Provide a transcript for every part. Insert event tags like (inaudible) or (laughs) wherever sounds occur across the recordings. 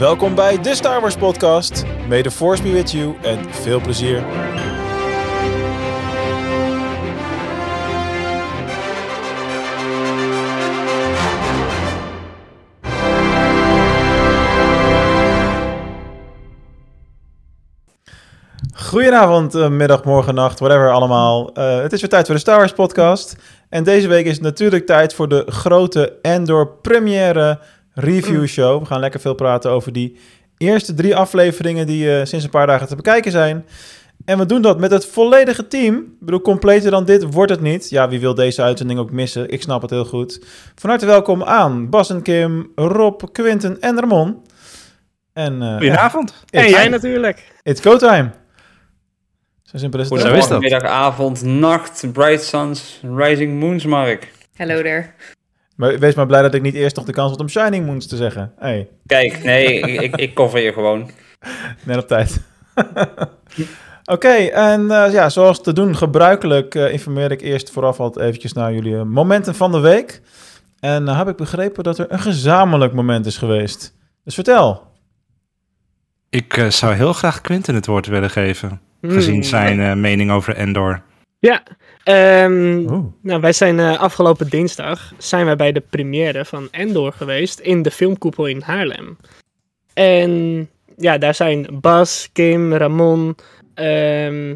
Welkom bij de Star Wars podcast. May the force be with you en veel plezier. Goedenavond, eh, middag, morgen, nacht, whatever allemaal. Eh, het is weer tijd voor de Star Wars podcast. En deze week is het natuurlijk tijd voor de grote Endor première review show. We gaan lekker veel praten over die eerste drie afleveringen die eh, sinds een paar dagen te bekijken zijn. En we doen dat met het volledige team. Ik bedoel, completer dan dit wordt het niet. Ja, wie wil deze uitzending ook missen? Ik snap het heel goed. Van harte welkom aan Bas en Kim, Rob, Quinten en Ramon. En, uh, Goedenavond. En jij natuurlijk. It's go time. Zo simpel is het. Zo is dat. Middag, avond, nacht, Bright Suns, Rising Moons, Mark. Hello there. Maar wees maar blij dat ik niet eerst nog de kans had om Shining Moons te zeggen. Hey, Kijk, nee, ik, ik, ik cover je gewoon. (laughs) net op tijd. (laughs) Oké, en eh, ja, zoals te doen gebruikelijk eh, informeer ik eerst vooraf al eventjes naar jullie eh, momenten van de week. En heb ik begrepen dat er een gezamenlijk moment is geweest. Dus vertel. Ik eh, zou heel graag Quinten het woord willen geven. Hmm. Gezien zijn eh, mening over Endor. Ja, ehm, Oeh. nou, wij zijn eh, afgelopen dinsdag zijn wij bij de première van Endor geweest in de filmkoepel in Haarlem. En ja, daar zijn Bas, Kim, Ramon ehm,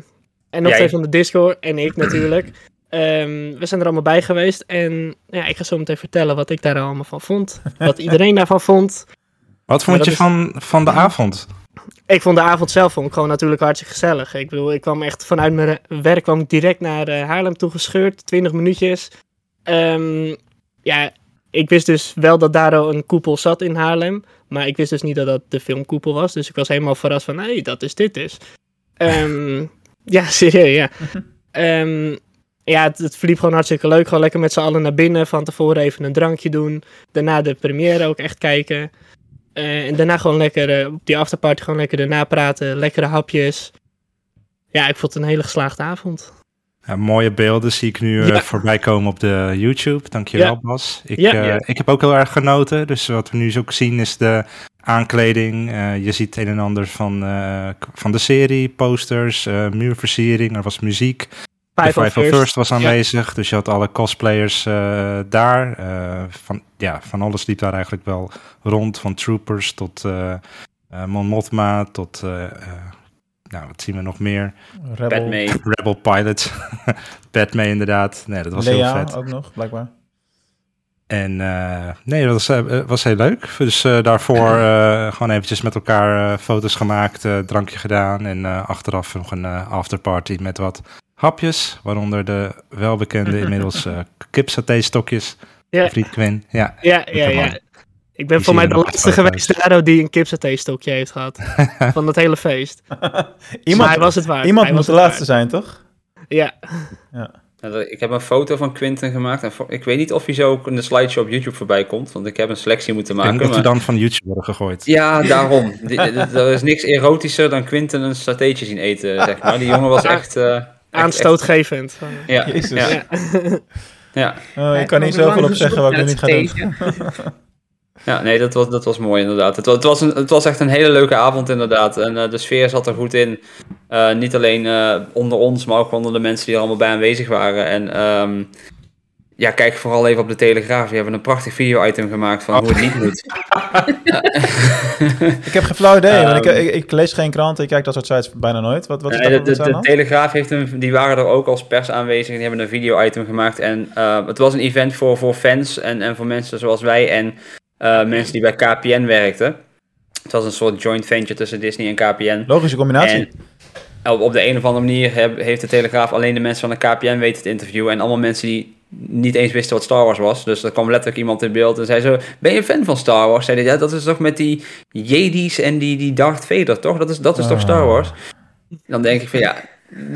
en nog twee van de Discord en ik natuurlijk. Ehm, we zijn er allemaal bij geweest en ja, ik ga zo meteen vertellen wat ik daar allemaal van vond. Wat iedereen daarvan vond. Wat vond je is- van, van de avond? Ik vond de avond zelf vond ik gewoon natuurlijk hartstikke gezellig. Ik bedoel, ik kwam echt vanuit mijn werk kwam ik direct naar eh, Haarlem toe gescheurd, 20 minuutjes. Ehm, ja, ik wist dus wel dat daar al een koepel zat in Haarlem, maar ik wist dus niet dat dat de filmkoepel was. Dus ik was helemaal verrast van, hé, hey, dat is dit dus. Ehm, (laughs) ja, serieus, ja. (laughs) Ehm, ja, het, het verliep gewoon hartstikke leuk. Gewoon lekker met z'n allen naar binnen. Van tevoren even een drankje doen. Daarna de première ook echt kijken. Eh, en daarna gewoon lekker eh, op die afterparty gewoon lekker erna praten. Lekkere hapjes. Ja, ik vond het een hele geslaagde avond. Ja, mooie beelden zie ik nu eh, Ja. voorbij komen op de YouTube. Dankjewel Ja. Bas. Ik, ik heb ook heel erg genoten. Dus wat we nu ook zien is de aankleding. Je ziet een en ander van, van de serie, posters, muurversiering. Er was muziek. Five Five of First. First was aanwezig, dus je had alle cosplayers eh, daar. Eh, van, ja, van alles liep daar eigenlijk wel rond, van Troopers tot eh eh, Mon Mothma tot, eh, eh, nou wat zien we nog meer? Rebel. Rebel Pilot, (laughs) Padme inderdaad. Nee, dat was heel vet. ook nog, blijkbaar. En eh, nee, dat was, was heel leuk. Dus eh, daarvoor (clears throat) eh, gewoon eventjes met elkaar eh, foto's gemaakt, eh, drankje gedaan. En eh, achteraf nog een eh, afterparty met wat hapjes. Waaronder de welbekende inmiddels (laughs) uh, kipsaté-stokjes. Ja. Vriend Quinn. Ja, Ja, ja, ja. Ik ben voor mij de laatste geweest ook die een kipsaté-stokje heeft gehad. (laughs) van dat hele feest. (laughs) Iemand, was het waard. iemand Hij moet de laatste zijn, toch? Ja. Nou, Ik heb een foto van Quinten gemaakt. En ik weet niet of hij zo ook in de slideshow op YouTube voorbij komt. Want ik heb een selectie moeten maken. dat die maar- dan van YouTube worden gegooid. Ja, daarom. Er is niks erotischer dan Quinten een satéetje zien eten, zeg maar. Die jongen was echt... eh, echt- Aanstootgevend. Ja, Jezus. ja, Ja. Oh, ik kan niet zoveel op zeggen wat ik nu niet ga doen. (laughs) Ja, nee, dat was, dat was mooi inderdaad. Het was, het, was een, het was echt een hele leuke avond inderdaad. En eh, de sfeer zat er goed in. Eh, niet alleen eh, onder ons, maar ook onder de mensen die er allemaal bij aanwezig waren. En ehm, ja, kijk vooral even op de Telegraaf. Die hebben een prachtig video-item gemaakt van hoe het niet moet. (laughs) Ik heb geen flauw idee, want ik, Ehm. ik, ik lees geen krant, ik kijk dat soort sites bijna nooit. Wat, wat is de, de, de? Telegraaf heeft een, die waren er ook als pers aanwezig. En die hebben een video-item gemaakt. En eh, het was een event voor, voor fans en, en voor mensen zoals wij en eh, mensen die bij KPN werkten. Het was een soort joint venture tussen Disney en KPN. Logische combinatie. En op, op de een of andere manier heeft de Telegraaf alleen de mensen van de KPN weten te interviewen. En allemaal mensen die niet eens wisten wat Star Wars was. Dus er kwam letterlijk iemand in beeld en zei zo... Ben je fan van Star Wars? Zei hij, ja, dat is toch met die Jedi's en die, die Darth Vader, toch? Dat is, dat is toch Ah. Star Wars? Dan denk ik van ja...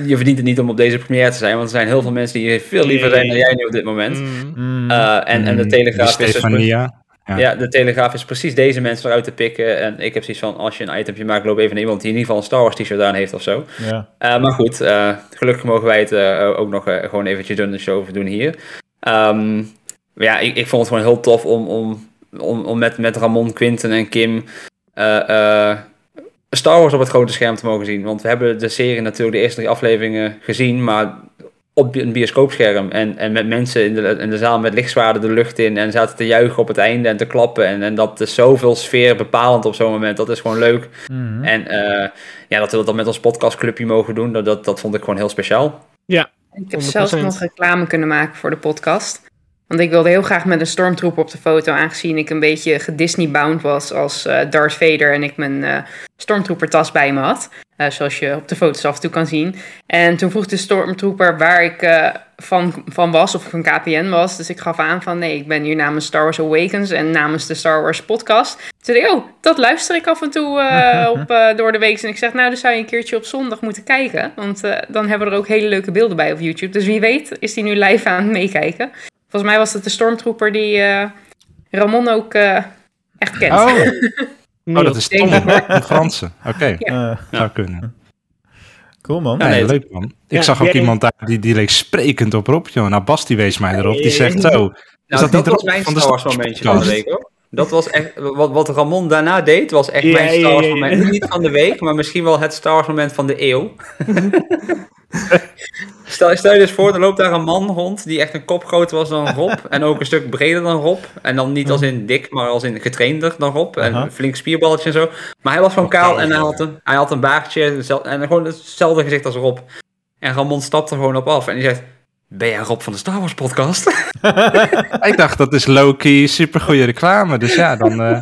Je verdient het niet om op deze première te zijn, want er zijn heel veel mensen die veel liever zijn dan jij nu op dit moment. Mm. Eh, en, en de Mm, Telegraaf is Stefania. Ja. ja, de Telegraaf is precies deze mensen eruit te pikken. En ik heb zoiets van, als je een itemje maakt, loop even naar iemand die in ieder geval een Star Wars t-shirt aan heeft of zo. ja. Eh, maar goed, eh, gelukkig mogen wij het eh, ook nog gewoon eventjes doen, de show doen hier. Maar ja, ik, ik vond het gewoon heel tof om, om, om, om met, met Ramon, Quinten en Kim Star Wars op het grote scherm te mogen zien. Want we hebben de serie natuurlijk de eerste drie afleveringen gezien, maar op een bioscoopscherm. En, en met mensen in de, in de zaal met lichtzwaarden de lucht in en zaten te juichen op het einde en te klappen. En, en dat is zoveel sfeer bepalend op zo'n moment. Dat is gewoon leuk. Mhm. En eh, ja, dat we dat dan met ons podcastclubje mogen doen, dat, dat, dat vond ik gewoon heel speciaal. Ik heb zelfs 100%. nog reclame kunnen maken voor de podcast. Want ik wilde heel graag met een stormtrooper op de foto, aangezien ik een beetje gedisney-bound was als eh, Darth Vader en ik mijn eh stormtrooper tas bij me had. Eh, zoals je op de foto's af en toe kan zien. En toen vroeg de stormtrooper waar ik eh, van, van was, of ik van KPN was. Dus ik gaf aan van nee, ik ben hier namens Star Wars Awakens en namens de Star Wars podcast. Toen zei hij, oh, dat luister ik af en toe eh, (laughs) op, door de week. En ik zeg, nou, dus zou je een keertje op zondag moeten kijken. Want dan hebben we er ook hele leuke beelden bij op YouTube. Dus wie weet is die nu live aan het meekijken. Volgens mij was het de stormtrooper die Ramon ook echt kent. Oh, (laughs) oh dat is Tom, een Franse. Oké, Eh, zou kunnen. (laughs) cool man. Ja, Nee, nee, leuk man. Ik Ja, zag ook jij- iemand daar, die, die leek sprekend op Rob, joh. Nou, Bas die wees mij erop. Die zegt zo. Nou, dat dat, niet was Rob mijn van de Star Wars momentje van de week hoor. Dat was echt, wat, wat Ramon daarna deed, was echt mijn Star Wars moment. Niet van de week, maar misschien wel het Star Wars moment van de eeuw. (laughs) stel, stel je dus voor, er loopt daar een man rond die echt een kop groter was dan Rob. En ook een stuk breder dan Rob. En dan niet als in dik, maar als in getrainder dan Rob. En flink spierballetje en zo. Maar hij was gewoon kaal en hij had een, hij had een baardje en gewoon hetzelfde gezicht als Rob. En Ramon stapt er gewoon op af en die zegt... Ben jij Rob van de Star Wars podcast? (laughs) Ik dacht, dat is low-key, supergoeie reclame. Dus ja, dan eh,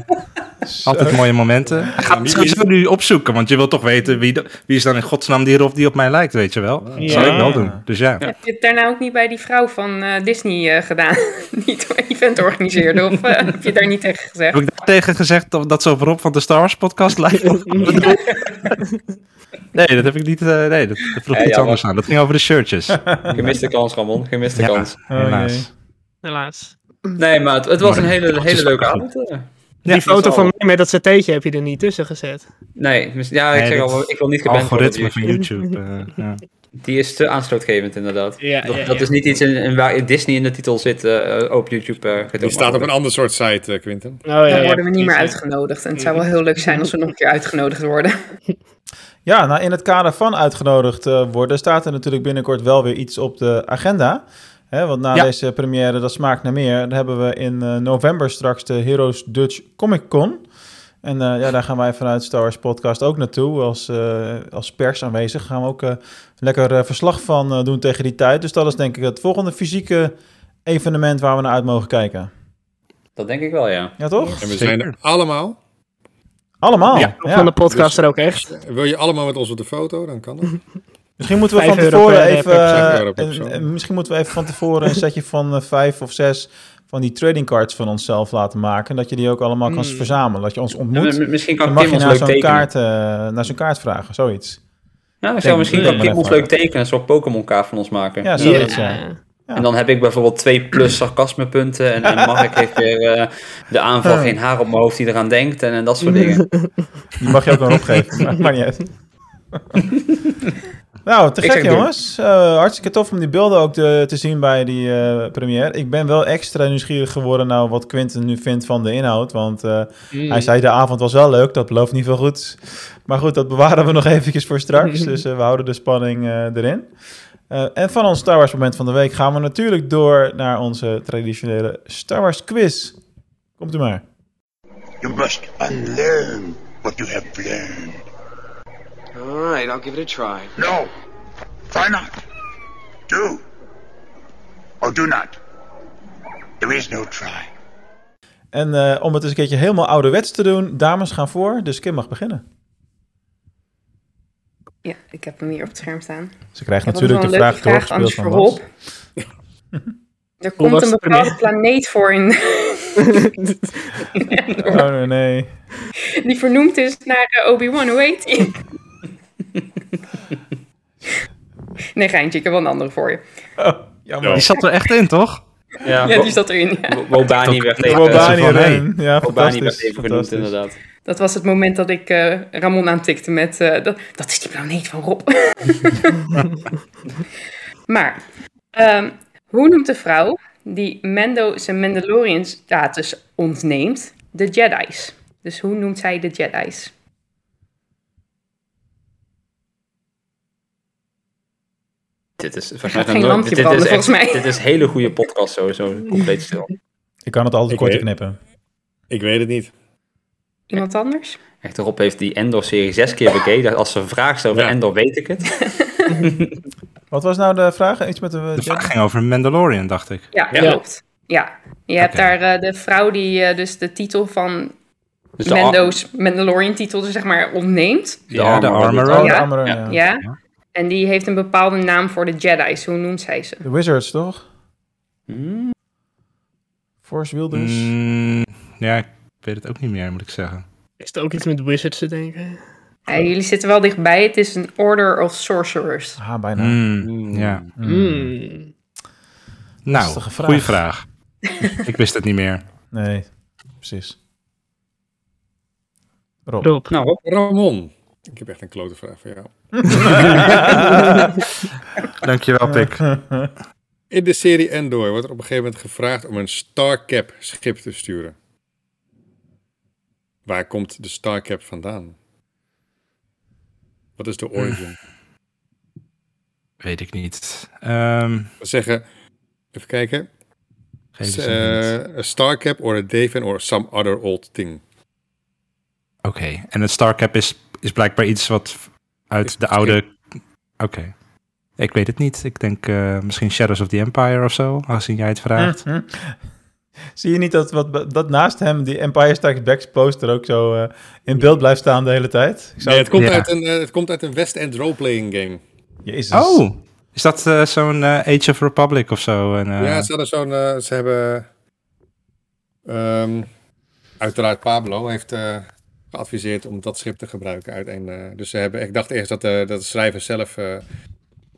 altijd mooie momenten. Ga het nu opzoeken, want je wilt toch weten wie, de- wie is dan in godsnaam die Rob die op mij lijkt, weet je wel. Dat Ja. zou ik wel doen. Dus ja. Heb je het daarna ook niet bij die vrouw van eh, Disney eh, gedaan? (laughs) die het event organiseerde? Of eh, heb je daar niet tegen gezegd? Heb ik daar tegen gezegd dat, dat ze op Rob van de Star Wars podcast lijkt? (laughs) Nee, dat heb ik niet. eh, nee, dat, dat vroeg Ja, iets anders aan. Dat ging over de shirtjes. Gemiste kans, Ramon. Gemiste Ja. kans. Oh, Helaas. jee. Helaas. Nee, maar het, het was een hele, hele leuke avond. eh. Die foto van mij met dat satéetje heb je er niet tussen gezet. Nee, ja, ik Nee, zeg al, ik wil niet geband worden. op Algoritme van YouTube. eh, (laughs) ja. Die is te aanstootgevend, inderdaad. Ja, dat ja, dat ja. is niet iets in, in waar Disney in de titel zit eh, op YouTube. eh Die staat op een ander soort site, eh, Quinten. Oh, ja, Dan ja, worden we niet meer uitgenodigd. En het zou wel heel leuk zijn als we nog een keer uitgenodigd worden. (laughs) Ja, nou in het kader van uitgenodigd eh, worden staat er natuurlijk binnenkort wel weer iets op de agenda. Hè, want na Ja. deze première, dat smaakt naar meer, dan hebben we in eh, november straks de Heroes Dutch Comic Con. En eh, ja, daar gaan wij vanuit Star Wars Podcast ook naartoe. Als, eh, als pers aanwezig gaan we ook lekker verslag van eh, doen tegen die tijd. Dus dat is denk ik het volgende fysieke evenement waar we naar uit mogen kijken. Dat denk ik wel, ja. Ja, toch? En we zijn er allemaal. Allemaal. Ja, Ja. Van de podcast er ook echt. Wil je allemaal met ons op de foto? Dan kan dat. (laughs) Misschien moeten we van tevoren per, even. eh, eh, misschien moeten we even van tevoren een setje van eh, vijf of zes van die trading cards van onszelf laten maken. Dat je die ook allemaal kan Hmm. verzamelen. Dat je ons ontmoet. misschien Dan kan mag Kim je ons naar leuk zo'n tekenen. kaart, eh, naar zo'n kaart vragen, zoiets. Ja, ik zou misschien kan Kim ons leuk tekenen, een soort Pokémon kaart van ons maken. Ja, zoiets. Ja. Ja. En dan heb ik bijvoorbeeld twee plus sarcasmepunten. En, en Mark heeft weer eh, de aanval geen haar op mijn hoofd die eraan denkt. En, en dat soort dingen. (laughs) Die mag je ook nog opgeven. (laughs) maar maakt niet uit. (laughs) nou, te Ik gek jongens. Eh, hartstikke tof om die beelden ook te, te zien bij die eh première. Ik ben wel extra nieuwsgierig geworden nou wat Quinten nu vindt van de inhoud. Want Mm. Hij zei de avond was wel leuk, dat belooft niet veel goeds. Maar goed, dat bewaren we nog eventjes voor straks. Dus we houden de spanning erin. Eh, en van ons Star Wars moment van de week gaan we natuurlijk door naar onze traditionele Star Wars quiz. Komt u maar. You must unlearn what you have learned. All right, I'll give it a try. No, try not. Do or do not. There is no try. En eh, om het eens een keertje helemaal ouderwets te doen, dames gaan voor, dus Kim mag beginnen. Ja, ik heb hem hier op het scherm staan. Ze krijgt natuurlijk de vraag vraag, van voor Bas. (laughs) Er komt een de bepaalde planeet voor in, (laughs) Oh nee. die vernoemd is naar eh, Obi-Wan. Hoe heet die? (laughs) nee, geintje, ik heb wel een andere voor je. Oh, jammer. Die zat er echt in, toch? Ja, Ja, die zat erin. ja. Wo- Wobani werd even, Wobani erin. Ja, Wobani werd fantastisch. even genoemd, inderdaad. Dat was het moment dat ik eh, Ramon aantikte met... eh, dat, dat is die planeet van Rob. (laughs) maar, ehm, hoe noemt de vrouw die Mendo zijn Mandalorian-status ontneemt de Jedi's? Dus hoe noemt zij de Jedi's? Dit is geen nooit- dit, branden, is echt, volgens mij. Dit is hele goede podcast sowieso, compleet stil. Ik kan het altijd weet- knippen. Ik weet het niet. Iemand anders? Echt, Rob heeft die Endor-serie zes keer bekeken. Als ze een vraag stelt over Ja. Endor, weet ik het. (laughs) Wat was nou de vraag? Iets met de... De vraag ging over Mandalorian, dacht ik. Ja, Ja. klopt. Ja, je hebt daar eh, de vrouw die eh, dus de titel van Dus de Mandalorian-titel dus zeg maar ontneemt. De ja, de Armorer. Armorer. Oh, de Ja. Armorer, Ja. En die heeft een bepaalde naam voor de Jedi's. Hoe noemt zij ze? De Wizards, toch? Hmm, Force Wielders. Mm, ja, ik weet het ook niet meer, moet ik zeggen. Is er ook iets met wizards te denken? Ja, jullie zitten wel dichtbij. Het is een Order of Sorcerers. Ah, bijna. Mm, Ja. Mm. Hmm. Nou, goede vraag. (laughs) ik wist het niet meer. Nee, precies. Rob. Rob. Nou. Ramon. Ik heb echt een klote vraag voor jou. (laughs) Dankjewel, Pik. In de serie Endor wordt er op een gegeven moment gevraagd om een Starcap schip te sturen. Waar komt de Starcap vandaan? Wat is de origin? (sighs) Weet ik niet. Ehm We zeggen, even kijken. een hint. eh, Starcap or a Daven or some other old thing. Oké, en het Starcap is, is blijkbaar iets wat uit de oude... Oké. Ik weet het niet. Ik denk eh, misschien Shadows of the Empire of zo, aangezien jij het vraagt. Mhm. Zie je niet dat, wat, dat naast hem die Empire Strikes Back poster ook zo eh, in beeld blijft staan de hele tijd? Ik zou... Nee, het komt, Ja. uit een, eh, het komt uit een West End roleplaying game. Jezus. Oh, is dat zo'n eh, Age of Republic of zo? En, eh, Ja, ze hadden zo'n. ze hebben. ehm, uiteraard Pablo heeft eh, geadviseerd om dat schip te gebruiken. Uit een, eh, dus ze hebben. Ik dacht eerst dat, de dat de schrijvers zelf eh,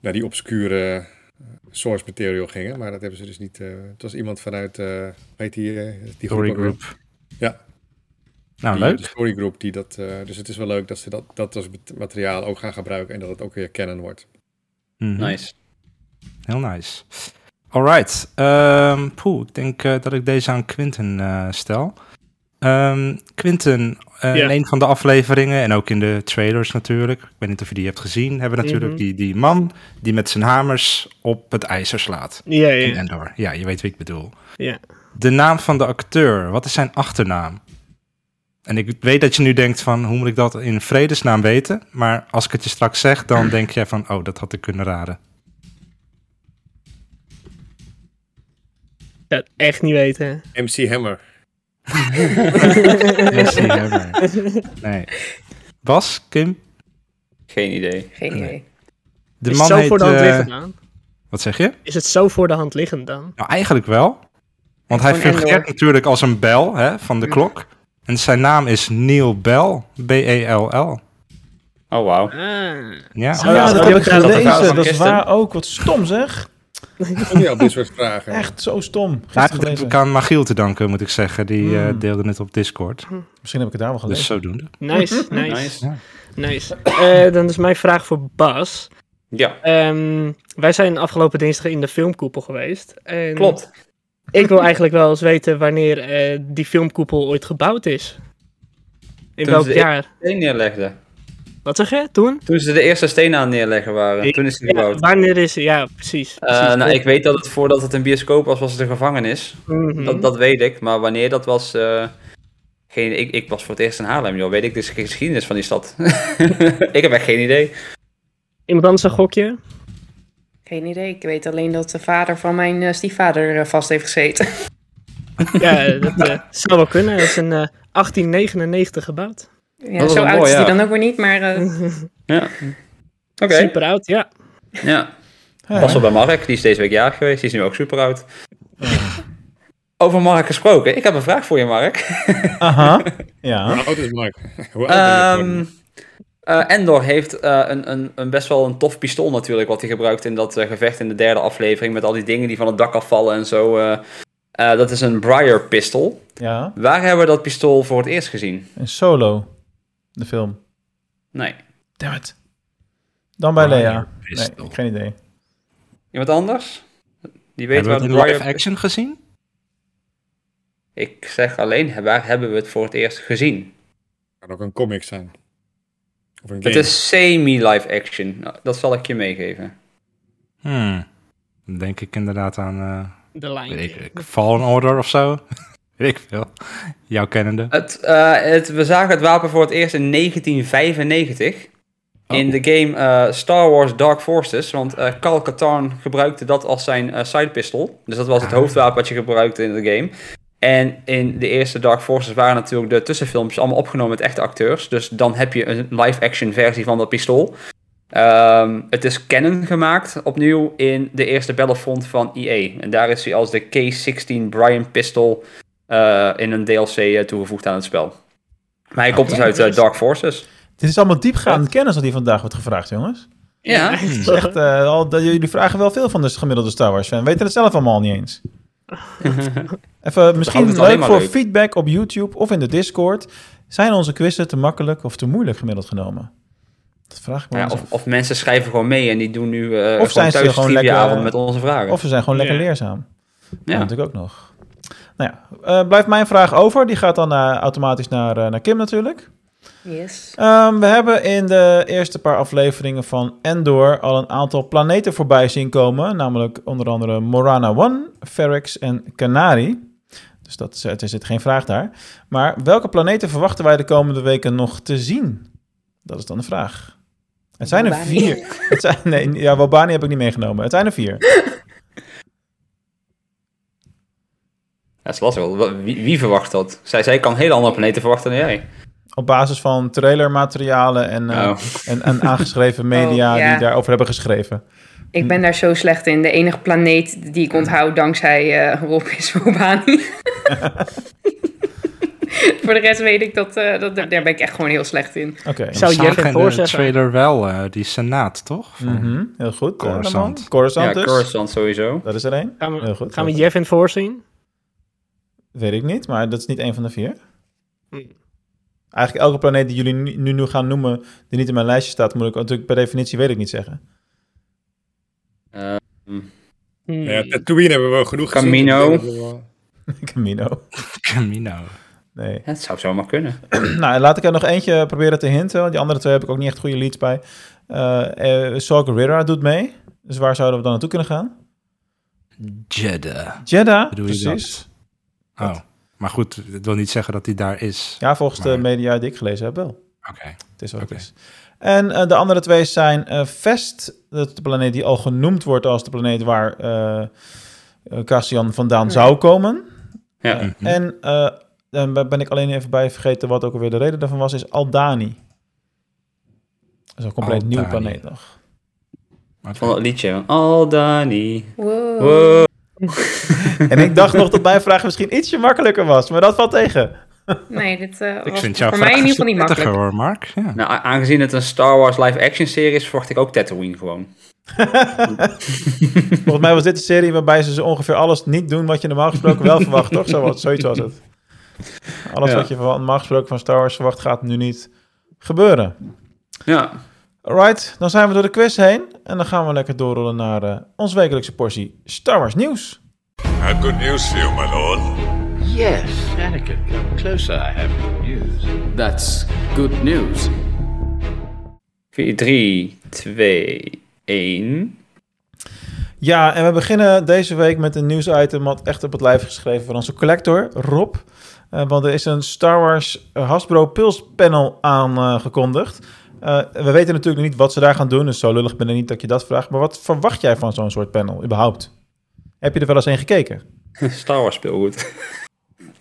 naar die obscure eh, source material gingen. Maar dat hebben ze dus niet. eh, het was iemand vanuit. eh weet die, eh, die Story? Group. Ja. Nou, Die- leuk. De story group die dat. eh, dus het is wel leuk dat ze dat, dat als materiaal ook gaan gebruiken. En dat het ook weer canon wordt. Mhm. Nice. Heel nice. Alright. Ehm poeh, ik denk eh, dat ik deze aan Quinten eh, stel. Ehm Quinten, eh, Ja. in een van de afleveringen en ook in de trailers natuurlijk, ik weet niet of je die hebt gezien, hebben we natuurlijk Mhm. die, die man die met zijn hamers op het ijzer slaat. Ja, In ja. Endor. Ja, je weet wie ik bedoel. ja. De naam van de acteur, wat is zijn achternaam? En ik weet dat je nu denkt van, hoe moet ik dat in vredesnaam weten? Maar als ik het je straks zeg, dan (clears throat) denk jij van, oh, dat had ik kunnen raden. Dat echt niet weten. MC Hammer. (laughs) Hammer. Nee. Bas, Kim, Geen idee. Geen idee. de is man het zo heet... voor de hand eh, liggend dan? wat zeg je? Is het zo voor de hand liggend dan? Nou, eigenlijk wel. Want hij fungeert natuurlijk als een bel hè, van de Ja. klok. En zijn naam is Neil Bell. B-E-L-L. Oh, wauw. Ah. Ja, Oh, ja, ja, dat heb ik gelezen. Dat is waar ook. Wat stom zeg. Ja, dit soort vragen. Echt zo stom. Nou, ik aan Magiel te danken, moet ik zeggen. Die eh, Hmm. deelde het op Discord. Misschien heb ik het daar wel Dus gelezen. zodoende. Nice, (laughs) nice, Nice. nice. Eh, dan is mijn vraag voor Bas. Ja, Ehm, wij zijn afgelopen dinsdag in de filmkoepel geweest. En klopt. Ik wil eigenlijk wel eens weten wanneer eh, die filmkoepel ooit gebouwd is. In Toen welk jaar? Steen neerlegden. Wat zeg je? Toen? Toen ze de eerste stenen aan het neerleggen waren. Toen is die Ja, gebouwd. wanneer is... Ja, precies. Eh, precies. nou, ik weet dat het voordat het een bioscoop was, was het een gevangenis. Mhm. Dat, dat weet ik. Maar wanneer dat was... eh, geen, ik, ik was voor het eerst in Haarlem, joh. Weet ik dus geen geschiedenis van die stad. (laughs) ik heb echt geen idee. Iemand anders een gokje? Geen idee. Ik weet alleen dat de vader van mijn eh, stiefvader vast heeft gezeten. Ja, dat eh, zou wel kunnen. Dat is in eh, 1899 gebouwd. Ja, zo oud mooi, is die dan ook weer niet, maar eh, (laughs) Ja. Oké. Super oud, ja. Ja. Was wel bij Mark, die is deze week jarig geweest. Die is nu ook super oud. Over Mark gesproken. Ik heb een vraag voor je, Mark. (laughs) Aha. Ja. Hoe oud is Mark? Hoe oud? Ehm eh, Endor heeft eh, een, een, een best wel een tof pistool natuurlijk, wat hij gebruikt in dat gevecht in de derde aflevering, met al die dingen die van het dak afvallen en zo. eh. Eh, dat is een Briar pistol. Ja. Waar hebben we dat pistool voor het eerst gezien? En Solo. De film. Nee. Damn it. Dan bij Briar Lea. Nee, geen idee. Iemand anders? Die weet Hebben waar we het Briar... live action gezien? Ik zeg alleen, waar hebben we het voor het eerst gezien? Kan ook een comic zijn. Of een Het game. is semi-live action. Nou, dat zal ik je meegeven. Hmm. Dan denk ik inderdaad aan... eh De lijn. weet ik, ik, Fallen Order of zo. (laughs) (laughs) ik veel. Jouw kennende. Het, eh, het, we zagen het wapen voor het eerst in 1995. In de game eh, Star Wars Dark Forces. Want eh Cal Katarn gebruikte dat als zijn eh side pistol. Dus dat was het hoofdwapen wat je gebruikte in de game. En in de eerste Dark Forces waren natuurlijk de tussenfilmpjes allemaal opgenomen met echte acteurs. Dus dan heb je een live-action versie van dat pistool. Ehm, het is canon gemaakt opnieuw in de eerste Battlefront van EA. En daar is hij als de K-16 Brian Pistol eh, in een DLC eh, toegevoegd aan het spel. Maar hij komt dus uit eh, Dark Forces. Dit is allemaal diepgaande kennis wat hier vandaag wordt gevraagd, jongens. Ja, Het is echt, eh, al, dat, jullie vragen wel veel van de gemiddelde Star Wars fan. Weten het zelf allemaal niet eens. (laughs) Even misschien leuk voor leuk. feedback op YouTube of in de Discord. Zijn onze quizzen te makkelijk of te moeilijk gemiddeld genomen? Dat vraag ik me ja of, of mensen schrijven gewoon mee en die doen nu eh gewoon zijn ze thuis gewoon lekker- met onze vragen. Of ze zijn gewoon lekker Ja. leerzaam. Ja. ja. natuurlijk ook nog. Nou ja, eh, blijft mijn vraag over. Die gaat dan eh, automatisch naar, eh, naar Kim natuurlijk. Yes. Ehm, we hebben in de eerste paar afleveringen van Endor al een aantal planeten voorbij zien komen. Namelijk onder andere Morana 1, Ferrix en Canary. Dus dat is, er zit geen vraag daar. Maar welke planeten verwachten wij de komende weken nog te zien? Dat is dan de vraag. Het zijn er Wobani. vier. Het zijn, nee, ja, Wobani heb ik niet meegenomen. Het zijn er vier. (laughs) Dat is lastig. Wa- Wie, wie verwacht dat? Zij, zij kan hele andere planeten verwachten dan jij. Op basis van trailermaterialen en, eh, Oh. en, en aangeschreven (laughs) media Oh, ja. die daarover hebben geschreven. Ik ben daar zo slecht in. De enige planeet die ik onthoud dankzij eh Rob is Wobani. (laughs) Voor de rest weet ik dat, eh, dat... Daar ben ik echt gewoon heel slecht in. Oké. Ik zou zagen in in de voorzetten. trailer wel eh, die senaat, toch? Van- Mhm, heel goed. Coruscant. Coruscant Ja, dus. Coruscant sowieso. Dat is er één. Gaan we, Heel goed. gaan we heel Jeff in voorzien? Weet ik niet, maar dat is niet één van de vier. Hm. Eigenlijk elke planeet die jullie nu, nu, gaan noemen, die niet in mijn lijstje staat, moet ik natuurlijk per definitie weet ik niet zeggen. Ja, Tatooine hebben we wel genoeg gezien. Camino. Wel- (laughs) Camino. Camino. Nee. het zou zomaar kunnen. (clears throat) nou, en laat ik er nog eentje proberen te hinten, want die andere twee heb ik ook niet echt goede leads bij. Saw Gerrera doet mee. Dus waar zouden we dan naartoe kunnen gaan? Jeddah. Jeddah, Bedoel Oh, maar goed, het wil niet zeggen dat hij daar is. Ja, volgens de media die ik gelezen heb wel. Oké. Het is wat het is. En eh, de andere twee zijn eh, Vest, dat is de planeet die al genoemd wordt als de planeet waar eh eh, Cassian vandaan Ja. zou komen. Ja. Mhm. En eh, dan ben ik alleen even bij vergeten wat ook alweer de reden daarvan was, is Aldani. Dat is een compleet nieuwe Aldani. planeet nog. Oké. Van dat liedje. Aldani. Wow. Wow. (laughs) En ik dacht nog dat mijn vraag misschien ietsje makkelijker was, maar dat valt tegen. Nee, dit eh, Ik was vind jouw voor mij in ieder geval niet makkelijk. hoor, Mark. Ja. Nou, aangezien het een Star Wars live-action serie is, verwacht ik ook Tatooine gewoon. (laughs) Volgens mij was dit de serie waarbij ze ongeveer alles niet doen wat je normaal gesproken wel verwacht, toch? Zo, zoiets was het. Alles Ja. wat je van, normaal gesproken van Star Wars verwacht gaat nu niet gebeuren. Ja. Alright, dan zijn we door de quiz heen. En dan gaan we lekker doorrollen naar eh ons wekelijkse portie Star Wars nieuws. I have good news for you, my lord. Yes, Anakin, come closer. I have good news. That's good news. 4, 3, 2, 1. Ja, en we beginnen deze week met een nieuwsitem wat echt op het lijf geschreven van onze collector, Rob. Eh, want er is een Star Wars Hasbro Pulse panel aangekondigd. Eh, we weten natuurlijk niet wat ze daar gaan doen, dus zo lullig ben ik niet dat je dat vraagt. Maar wat verwacht jij van zo'n soort panel überhaupt? Heb je er wel eens een gekeken? (laughs) Star Wars speelgoed.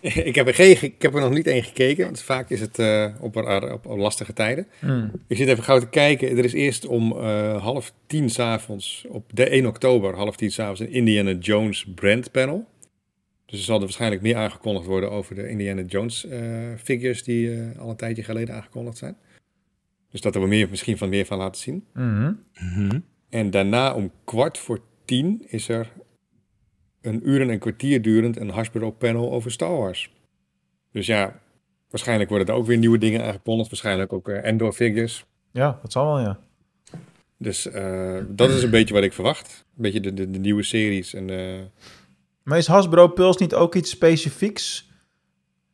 (laughs) ik, heb er geen, ik heb er nog niet één gekeken, want vaak is het eh, op, op, op, op lastige tijden. Hmm. Ik zit even gauw te kijken. Er is eerst om eh, half tien s'avonds, op de 1 oktober, half tien s'avonds, een Indiana Jones brand panel. Dus er zal er waarschijnlijk meer aangekondigd worden over de Indiana Jones eh, figures die eh, al een tijdje geleden aangekondigd zijn. Dus dat er we meer, misschien van meer van laten zien. Mhm. Mhm. En daarna om kwart voor tien is er een uur en een kwartier durend een Hasbro panel over Star Wars. Dus ja, waarschijnlijk worden er ook weer nieuwe dingen aangekondigd. Waarschijnlijk ook eh, Endor figures. Ja, dat zal wel, ja. Dus eh, dat is een beetje wat ik verwacht. Een beetje de, de, de nieuwe series. En, eh, Maar is Hasbro Pulse niet ook iets specifieks?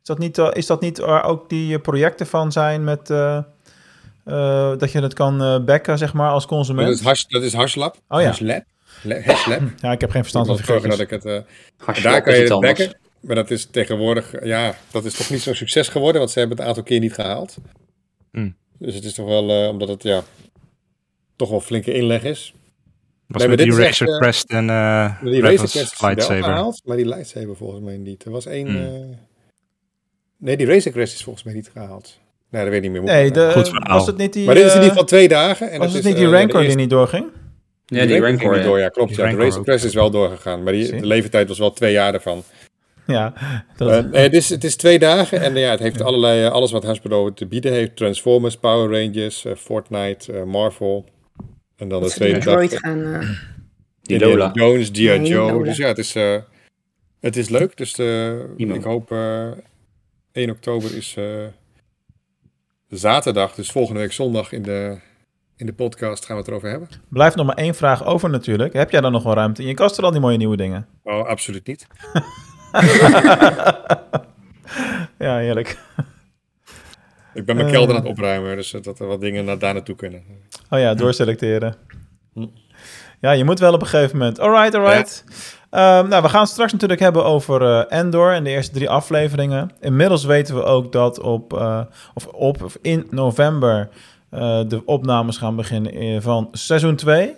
Is dat niet, is dat niet waar ook die projecten van zijn met... eh, dat je het kan eh backen, zeg maar, als consument? Dat is, hash, dat is Hashlab. Oh ja. Hashlab. Hashlab. (clears throat) Ja, ik heb geen verstand van zorgen dat ik het... eh, Hashlab daar kan je het backen. Maar dat is tegenwoordig... Ja, dat is toch niet zo'n succes geworden. Want ze hebben het een aantal keer niet gehaald. Hmm. Dus het is toch wel... eh, omdat het ja... Toch wel flinke inleg is. Was Nee, met die Razor eh, Crest en eh Die Razor Crest lightsaber. gehaald. Maar die lightsaber volgens mij niet. Er was één... Hmm. eh, Nee, die Razor Crest is volgens mij niet gehaald. Nee, dat weet ik niet meer. Nee, de, Goed verhaal. was het niet die... Maar dit is in eh, ieder geval twee dagen. En was het is, niet die eh, Rancor die niet doorging? Ja, die Rancor, ging niet ja. door, ja, klopt. Die ja. De Rancor ook. Crest is wel doorgegaan. Maar die, de leeftijd was wel twee jaar daarvan. Ja, dat, Eh, nee, het, is, het is twee dagen en ja, het heeft allerlei, eh, alles wat Hasbro te bieden heeft. Transformers, Power Rangers, eh, Fortnite, eh, Marvel. En dan de Dat tweede dag gaan... eh, Die Lola. Jones, G.I. Nee, Joe. Lola. Dus ja, het is, eh, het is leuk. Dus eh, ik hoop eh 1 oktober is eh, zaterdag. Dus volgende week zondag in de, in de podcast gaan we het erover hebben. blijft nog maar één vraag over natuurlijk. Heb jij dan nog wel ruimte in je kast voor al die mooie nieuwe dingen? Oh, absoluut niet. (laughs) Ja, heerlijk. Ik ben mijn Eh. kelder aan het opruimen, dus eh, dat er wat dingen naar, daar naartoe kunnen. Oh ja, doorselecteren. Hm. Ja, je moet wel op een gegeven moment. Alright, alright. Nou, we gaan het straks natuurlijk hebben over eh, Endor en de eerste drie afleveringen. Inmiddels weten we ook dat op, eh, of op of in november eh, de opnames gaan beginnen van seizoen 2.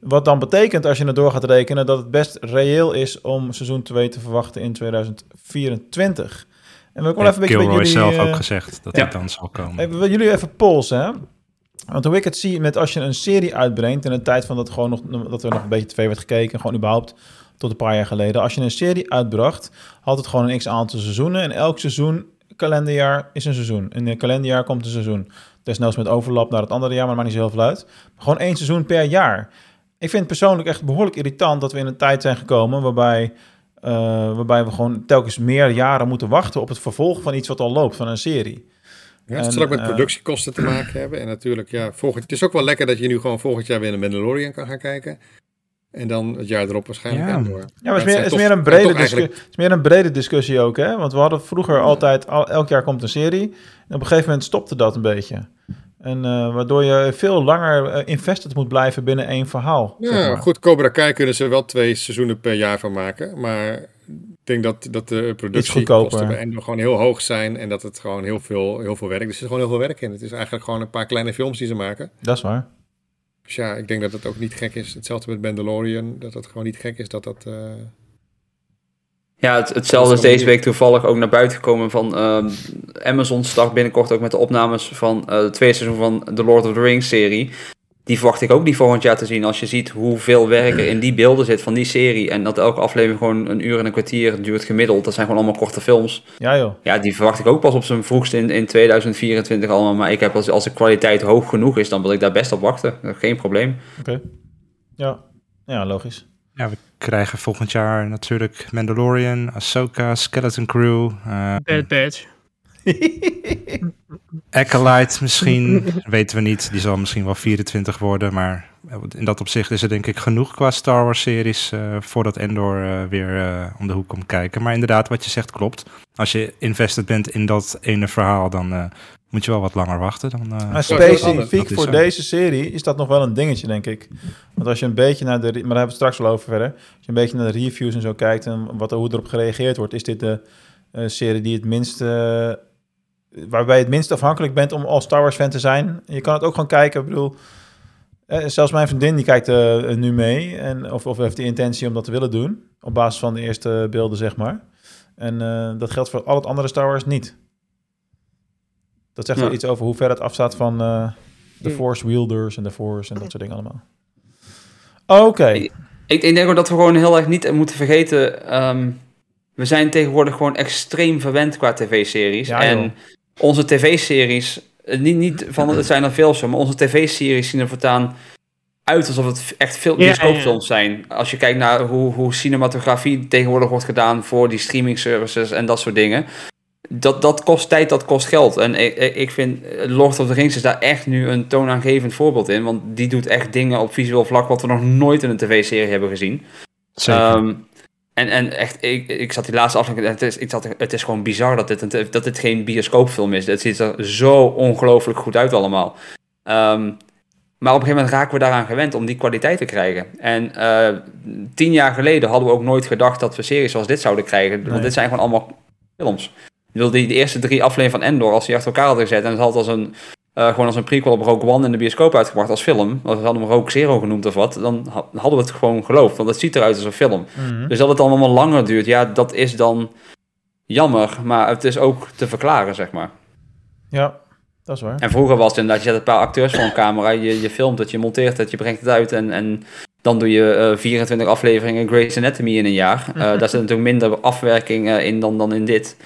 Wat dan betekent, als je het door gaat rekenen, dat het best reëel is om seizoen 2 te verwachten in 2024. En we komen Heeft even een beetje Kilroy bij jullie... zelf ook gezegd dat ja. hij dan zal komen. Even, willen jullie even polsen, hè? Want hoe ik het zie met als je een serie uitbrengt... in een tijd van dat, gewoon nog, dat er nog een beetje tv werd gekeken... gewoon überhaupt tot een paar jaar geleden... als je een serie uitbracht, had het gewoon een x-aantal seizoenen... en elk seizoen, kalenderjaar, is een seizoen. In een kalenderjaar komt een seizoen. Desnoods met overlap naar het andere jaar, maar maakt niet zo heel veel uit. Maar gewoon één seizoen per jaar. Ik vind het persoonlijk echt behoorlijk irritant... dat we in een tijd zijn gekomen waarbij... eh, waarbij we gewoon telkens meer jaren moeten wachten op het vervolg van iets wat al loopt, van een serie. Ja, het En, zal ook met eh, productiekosten te maken hebben. En natuurlijk, ja, volgend, het is ook wel lekker dat je nu gewoon volgend jaar weer een Mandalorian kan gaan kijken. En dan het jaar erop waarschijnlijk Ja. Endor. Ja, maar het is, meer, het, is meer een brede eigenlijk- is meer een brede discussie ook, hè? Want we hadden vroeger altijd, al, elk jaar komt een serie. En op een gegeven moment stopte dat een beetje. En eh, waardoor je veel langer eh, invested moet blijven binnen één verhaal. Ja, zeg maar. goed, Cobra Kai kunnen ze wel twee seizoenen per jaar van maken. Maar ik denk dat, dat de goedkoper. productiekosten bij Endor gewoon heel hoog zijn. En dat het gewoon heel veel, heel veel werk is. Er zit gewoon heel veel werk in. Het is eigenlijk gewoon een paar kleine films die ze maken. Dat is waar. Dus ja, ik denk dat het ook niet gek is. Hetzelfde met Mandalorian. Dat het gewoon niet gek is dat dat... eh, Ja, het, hetzelfde is deze week toevallig ook naar buiten gekomen van ehm, Amazon start binnenkort ook met de opnames van eh het tweede seizoen van de Lord of the Rings serie. Die verwacht ik ook niet volgend jaar te zien als je ziet hoeveel werk er in die beelden zit van die serie. En dat elke aflevering gewoon een uur en een kwartier duurt gemiddeld. Dat zijn gewoon allemaal korte films. Ja, joh. Ja, die verwacht ik ook pas op zijn vroegst in, in 2024 allemaal. Maar ik heb als, als de kwaliteit hoog genoeg is, dan wil ik daar best op wachten. Geen probleem. Oké. Ja. ja, logisch. Ja, we krijgen volgend jaar natuurlijk Mandalorian, Ahsoka, Skeleton Crew, eh Bad Batch. (laughs) (laughs) Acolyte misschien, weten we niet. Die zal misschien wel 24 worden, maar in dat opzicht is er denk ik genoeg qua Star Wars series eh, voordat Endor eh, weer eh, om de hoek komt kijken. Maar inderdaad, wat je zegt klopt. Als je invested bent in dat ene verhaal, dan eh, moet je wel wat langer wachten. Dan, eh, Maar specifiek voor deze serie is dat nog wel een dingetje, denk ik. Want als je een beetje naar de... Maar daar hebben we het straks wel over verder. Als je een beetje naar de reviews en zo kijkt... en wat, hoe erop gereageerd wordt... is dit de eh, serie die het minst... waarbij je het minst afhankelijk bent om al Star Wars fan te zijn. Je kan het ook gewoon kijken. Ik bedoel... eh, zelfs mijn vriendin die kijkt eh, nu mee. En, of, of heeft de intentie om dat te willen doen. Op basis van de eerste beelden, zeg maar. En eh, dat geldt voor al het andere Star Wars niet. Dat zegt wel iets over hoe ver het afstaat van eh, de. Force Wielders en de Force en dat soort dingen allemaal. Oké. Ik, ik denk ook dat we gewoon heel erg niet moeten vergeten. ehm, we zijn tegenwoordig gewoon extreem verwend qua tv-series. Ja, joh. Onze tv-series, eh, niet, niet van het zijn er veel zo, maar onze tv-series zien er voortaan uit alsof het echt veel Ja, bioscoopfilms zijn. Als je kijkt naar hoe, hoe cinematografie tegenwoordig wordt gedaan voor die streaming services en dat soort dingen. Dat, dat kost tijd, dat kost geld. En ik, ik- ik vind eh, Lord of the Rings is daar echt nu een toonaangevend voorbeeld in. Want die doet echt dingen op visueel vlak wat we nog nooit in een tv-serie hebben gezien. zeker. Ehm, en, en echt, ik, ik zat die laatste aflevering, het is, ik zat, het is gewoon bizar dat dit, dat dit geen bioscoopfilm is. Het ziet er zo ongelooflijk goed uit allemaal. Ehm, maar op een gegeven moment raken we daaraan gewend om die kwaliteit te krijgen. En eh, tien jaar geleden hadden we ook nooit gedacht dat we series zoals dit zouden krijgen. Nee. Want dit zijn gewoon allemaal films. Ik bedoel, die, de eerste drie afleveringen van Endor, als die achter elkaar hadden gezet en het had als een, eh, gewoon als een prequel op Rogue One in de bioscoop uitgebracht als film, als we hadden hem Rogue Zero genoemd of wat, dan ha- hadden we het gewoon geloofd. Want het ziet eruit als een film. Mhm. Dus dat het allemaal langer duurt, ja, dat is dan jammer. Maar het is ook te verklaren, zeg maar. Ja, dat is waar. En vroeger was het inderdaad, je zet een paar acteurs voor een camera, je, je filmt het, je monteert het, je brengt het uit en, en dan doe je eh 24 afleveringen Grey's Anatomy in een jaar. Eh, (laughs) daar zit natuurlijk minder afwerking eh, in dan, dan in dit.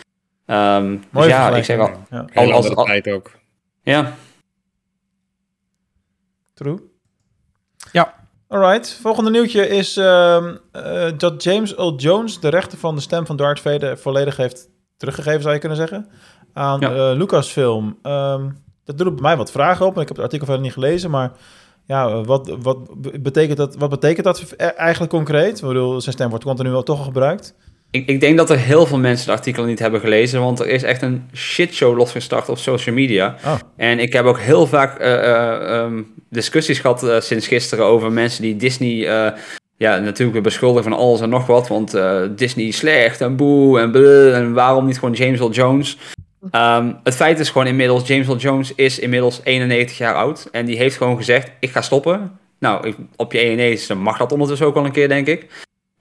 Ehm, dus ja, ik zeg al. Ja. al- tijd ook. Ja, True. Ja. Alright, volgende nieuwtje is ehm, eh, dat James Earl Jones de rechten van de stem van Darth Vader volledig heeft teruggegeven, zou je kunnen zeggen, aan Ja. eh, Lucasfilm. Ehm, dat doet bij mij wat vragen op en ik heb het artikel verder niet gelezen, maar ja, wat, wat, betekent dat, wat betekent dat eigenlijk concreet? Ik bedoel, zijn stem wordt continu wel toch al gebruikt. Ik, ik denk dat er heel veel mensen het artikel niet hebben gelezen, want er is echt een shitshow losgestart op social media. Oh. En ik heb ook heel vaak eh, eh, ehm, discussies gehad eh, sinds gisteren over mensen die Disney ja, natuurlijk weer beschuldigen van alles en nog wat. Want eh, Disney is slecht en boe en bleh, en waarom niet gewoon James Earl Jones? Ehm, het feit is gewoon inmiddels, James Earl Jones is inmiddels 91 jaar oud. En die heeft gewoon gezegd, ik ga stoppen. Nou, ik- op je 91 mag dat ondertussen ook wel een keer, denk ik.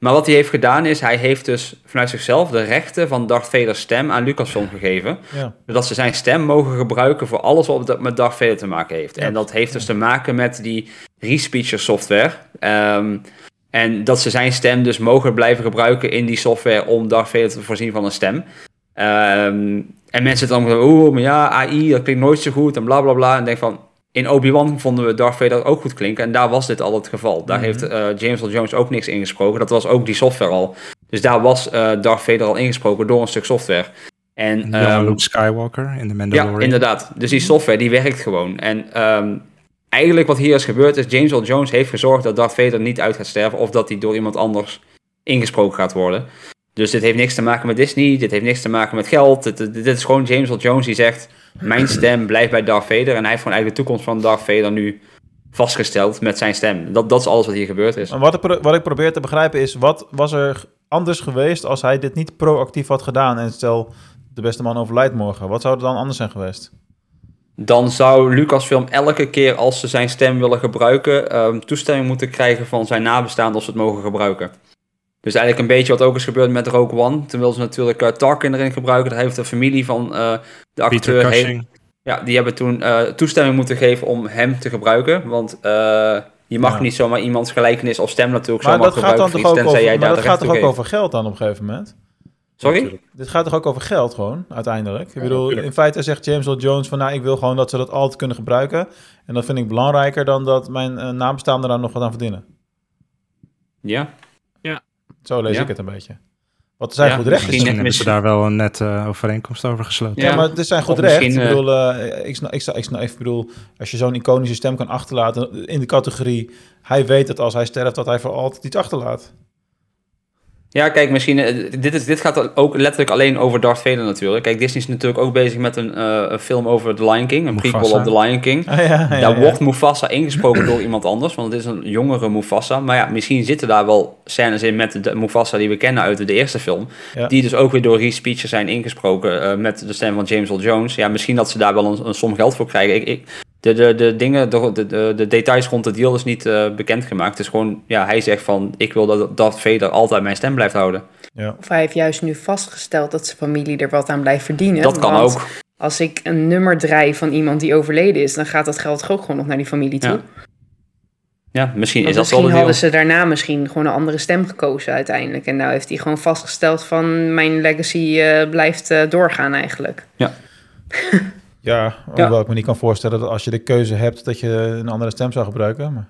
Maar wat hij heeft gedaan is, hij heeft dus vanuit zichzelf de rechten van Darth Vader's stem aan Lucasfilm gegeven Ja. zodat ze zijn stem mogen gebruiken voor alles wat met Darth Vader te maken heeft. Ja. En dat heeft dus te maken met die respeecher software. Ehm, en dat ze zijn stem dus mogen blijven gebruiken in die software om Darth Vader te voorzien van een stem. Ehm, en mensen dan oeh, maar ja, AI, dat klinkt nooit zo goed en bla bla bla. En denk van, in Obi-Wan vonden we Darth Vader ook goed klinken. En daar was dit al het geval. Daar Mhm. heeft eh, James Earl Jones ook niks ingesproken. Dat was ook die software al. Dus daar was eh Darth Vader al ingesproken door een stuk software. En, ehm, Luke Skywalker in de Mandalorian. ja, inderdaad. Dus die software die werkt gewoon. En ehm, eigenlijk wat hier is gebeurd is, James Earl Jones heeft gezorgd dat Darth Vader niet uit gaat sterven of dat hij door iemand anders ingesproken gaat worden. Dus dit heeft niks te maken met Disney, dit heeft niks te maken met geld. Dit, dit dit is gewoon James Earl Jones die zegt, mijn stem blijft bij Darth Vader. En hij heeft gewoon eigenlijk de toekomst van Darth Vader nu vastgesteld met zijn stem. Dat, dat is alles wat hier gebeurd is. Wat ik, wat ik probeer te begrijpen is, wat was er anders geweest als hij dit niet proactief had gedaan? En stel, de beste man overlijdt morgen. Wat zou er dan anders zijn geweest? dan zou Lucasfilm elke keer als ze zijn stem willen gebruiken, ehm, toestemming moeten krijgen van zijn nabestaanden of ze het mogen gebruiken. Dus eigenlijk een beetje wat ook is gebeurd met Rogue One. Toen wilden ze natuurlijk uh, Tarkin erin gebruiken. Daar heeft de familie van eh, de Peter acteur... heeft- ja, die hebben toen eh, toestemming moeten geven om hem te gebruiken. Want eh, je mag Ja. niet zomaar iemands gelijkenis of stem natuurlijk Maar zomaar dat gaat dan gebruiken toch voor ook iets, over, tenzij jij maar daar dat gaat toch ook geeft. over geld dan op een gegeven moment? Sorry? Dit gaat toch ook over geld gewoon, uiteindelijk? Ik bedoel, in feite zegt James Earl Jones van... nou, ik wil gewoon dat ze dat altijd kunnen gebruiken. En dat vind ik belangrijker dan dat mijn uh, nabestaanden daar nog wat aan verdienen. Ja. Zo lees Ja. ik het een beetje. Wat zijn Ja, goed recht is. misschien Misschien net hebben ze daar wel een net eh, overeenkomst over gesloten. Ja, Ja. maar het is zijn goed recht. Ik eh, bedoel, eh, ik, snap, ik, snap, ik, snap, ik bedoel, als je zo'n iconische stem kan achterlaten in de categorie... hij weet dat als hij sterft dat hij voor altijd iets achterlaat. Ja, kijk, misschien. eh, dit, is, dit gaat ook letterlijk alleen over Darth Vader natuurlijk. Kijk, Disney is natuurlijk ook bezig met een, eh, film over The Lion King. Een prequel op The Lion King. Ja, ja, daar ja. wordt Mufasa ingesproken door iemand anders, want het is een jongere Mufasa. Maar ja, misschien zitten daar wel scènes in met de Mufasa die we kennen uit de eerste film. Die dus ook weer door Reese Speecher zijn ingesproken eh, met de stem van James Earl Jones. Ja, misschien dat ze daar wel een, een som geld voor krijgen. Ik, ik, de, de, de dingen, de, de, de, de details rond de deal is niet eh, bekendgemaakt. Het is gewoon, ja, hij zegt van, ik wil dat Darth Vader altijd mijn stem blijft houden. Ja. Of hij heeft juist nu vastgesteld dat zijn familie er wat aan blijft verdienen. Dat kan ook. Als ik een nummer draai van iemand die overleden is, dan gaat dat geld toch ook gewoon nog naar die familie toe. Ja. Ja, misschien Want is dat wel de deal. hadden ze daarna misschien gewoon een andere stem gekozen uiteindelijk. En nou heeft hij gewoon vastgesteld van mijn legacy eh, blijft eh, doorgaan eigenlijk. Ja, (laughs) hoewel ik me niet kan voorstellen dat als je de keuze hebt... dat je een andere stem zou gebruiken. Maar...